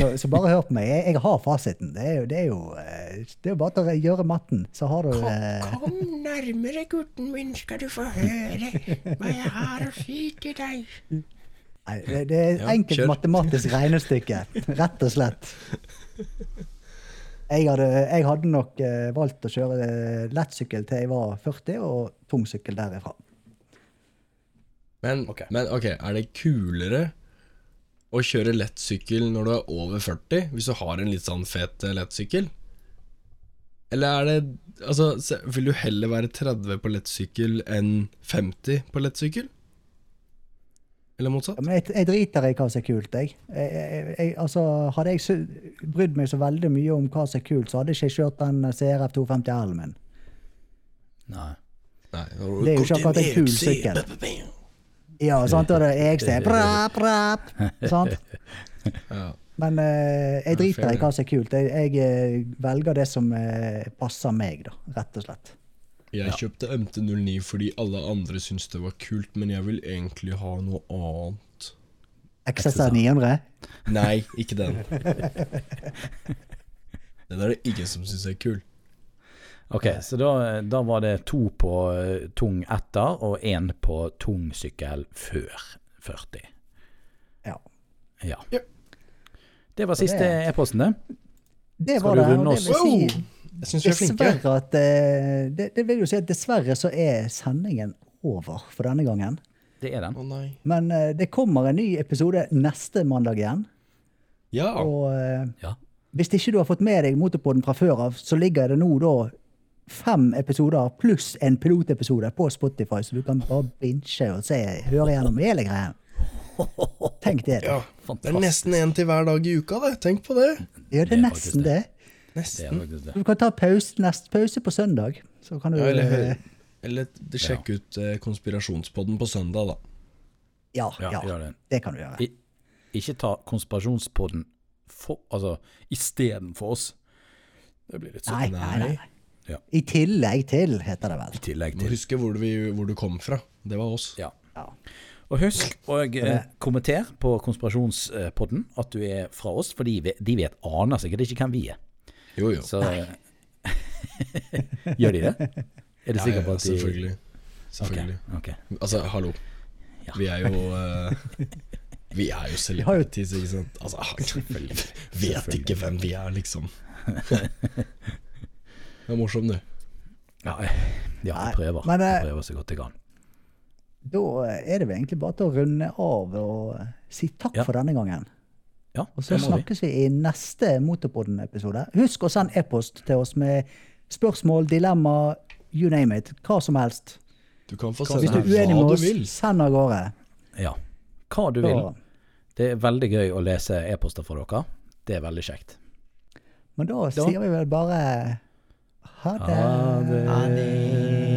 Så, så bare hør på meg. Jeg, jeg har fasiten. Det er jo, det er jo, eh, det er jo bare til å gjøre matten, så har du Kom, Kom nærmere, gutten min, skal du få høre hva jeg har å si til deg. Nei, det, det er enkelt Ja, matematisk regnestykke, rett og slett. Jeg hadde, jeg hadde nok eh, valgt å kjøre eh, lettsykkel til jeg var 40, og tungsykkel derifra. Men, okay. men ok, er det kulere å kjøre lettsykkel når du er over 40, hvis du har en litt sånn fet eh, lettsykkel? Eller er det Altså, vil du heller være 30 på lettsykkel enn 50 på lettsykkel? Eller motsatt? Ja, men jeg, jeg driter i hva som er kult, jeg. jeg, jeg, jeg altså, hadde jeg brydd meg så veldig mye om hva som er kult, så hadde jeg ikke kjørt den CRF 250 L-en min. Nei. Nei, Det er jo ikke akkurat en kul sykkel. Ja, sant, da er det er prap, prap, sant? Ja. Men eh, jeg driter i hva som er kult. Jeg, jeg eh, velger det som eh, passer meg, da, rett og slett. Jeg kjøpte MT09 fordi alle andre syntes det var kult, men jeg vil egentlig ha noe annet. XSR 900. Nei, ikke den. Den er det ingen som syns er kul. Ok, så da, da var det to på eh, tung etter og én på tung sykkel før 40. Ja. Ja. Ja. Det var siste e-posten, det. Det Skal var du det. runde oss? si Jeg syns vi er flinke. at eh, det, det vil jo si at dessverre så er sendingen over for denne gangen. Det er den. Oh, nei. Men eh, det kommer en ny episode neste mandag igjen. Ja. Og Ja. hvis ikke du har fått med deg Motorpodden fra før av, så ligger det nå da fem episoder pluss en pilotepisode på Spotify, så du kan bare binche og se, høre gjennom hele greia. Tenk det. ja. Det er nesten én til hver dag i uka, det. Tenk på det. Ja, det er nesten det. Nesten. Du kan ta pause, nest pause på søndag. Så kan du Ja, eller eh, eller sjekk ut eh, konspirasjonspodden på søndag, da. Ja, Ja, ja, det. det kan du gjøre. I, ikke ta konspirasjonspodden for, altså, istedenfor oss. Det blir litt Nei, sånn. nei, nei. nei. Ja. I tillegg til, heter det vel. I tillegg Må til. huske hvor, vi, hvor du kom fra. Det var oss. Ja. Ja. Og husk å eh, kommenter på konspirasjonspodden at du er fra oss, for de de vet aner sikkert ikke hvem vi er. Jo, jo. Så Gjør de det? Er du Ja, sikker på at de Selvfølgelig. Selvfølgelig. Okay. Okay. Altså, hallo. Ja. Vi er jo uh, Vi er jo celebrities, ikke sant? Altså, vet ikke hvem vi er, liksom. Det er morsom, du. Ja, ja, jeg prøver. men, eh, jeg prøver så godt jeg kan. Da er det vel egentlig bare til å runde av og si takk Ja. for denne gangen. Ja, Og så snakkes vi. vi i neste Motorpodden-episode. Husk å sende e-post til oss med spørsmål, dilemma, you name it. Hva som helst. Du kan få Hvis sende du er uenig med hva oss, du vil. send av gårde. Ja. Hva du vil. Det er veldig gøy å lese e-poster fra dere. Det er veldig kjekt. Men da sier vi vel bare. Ha det. Ha det.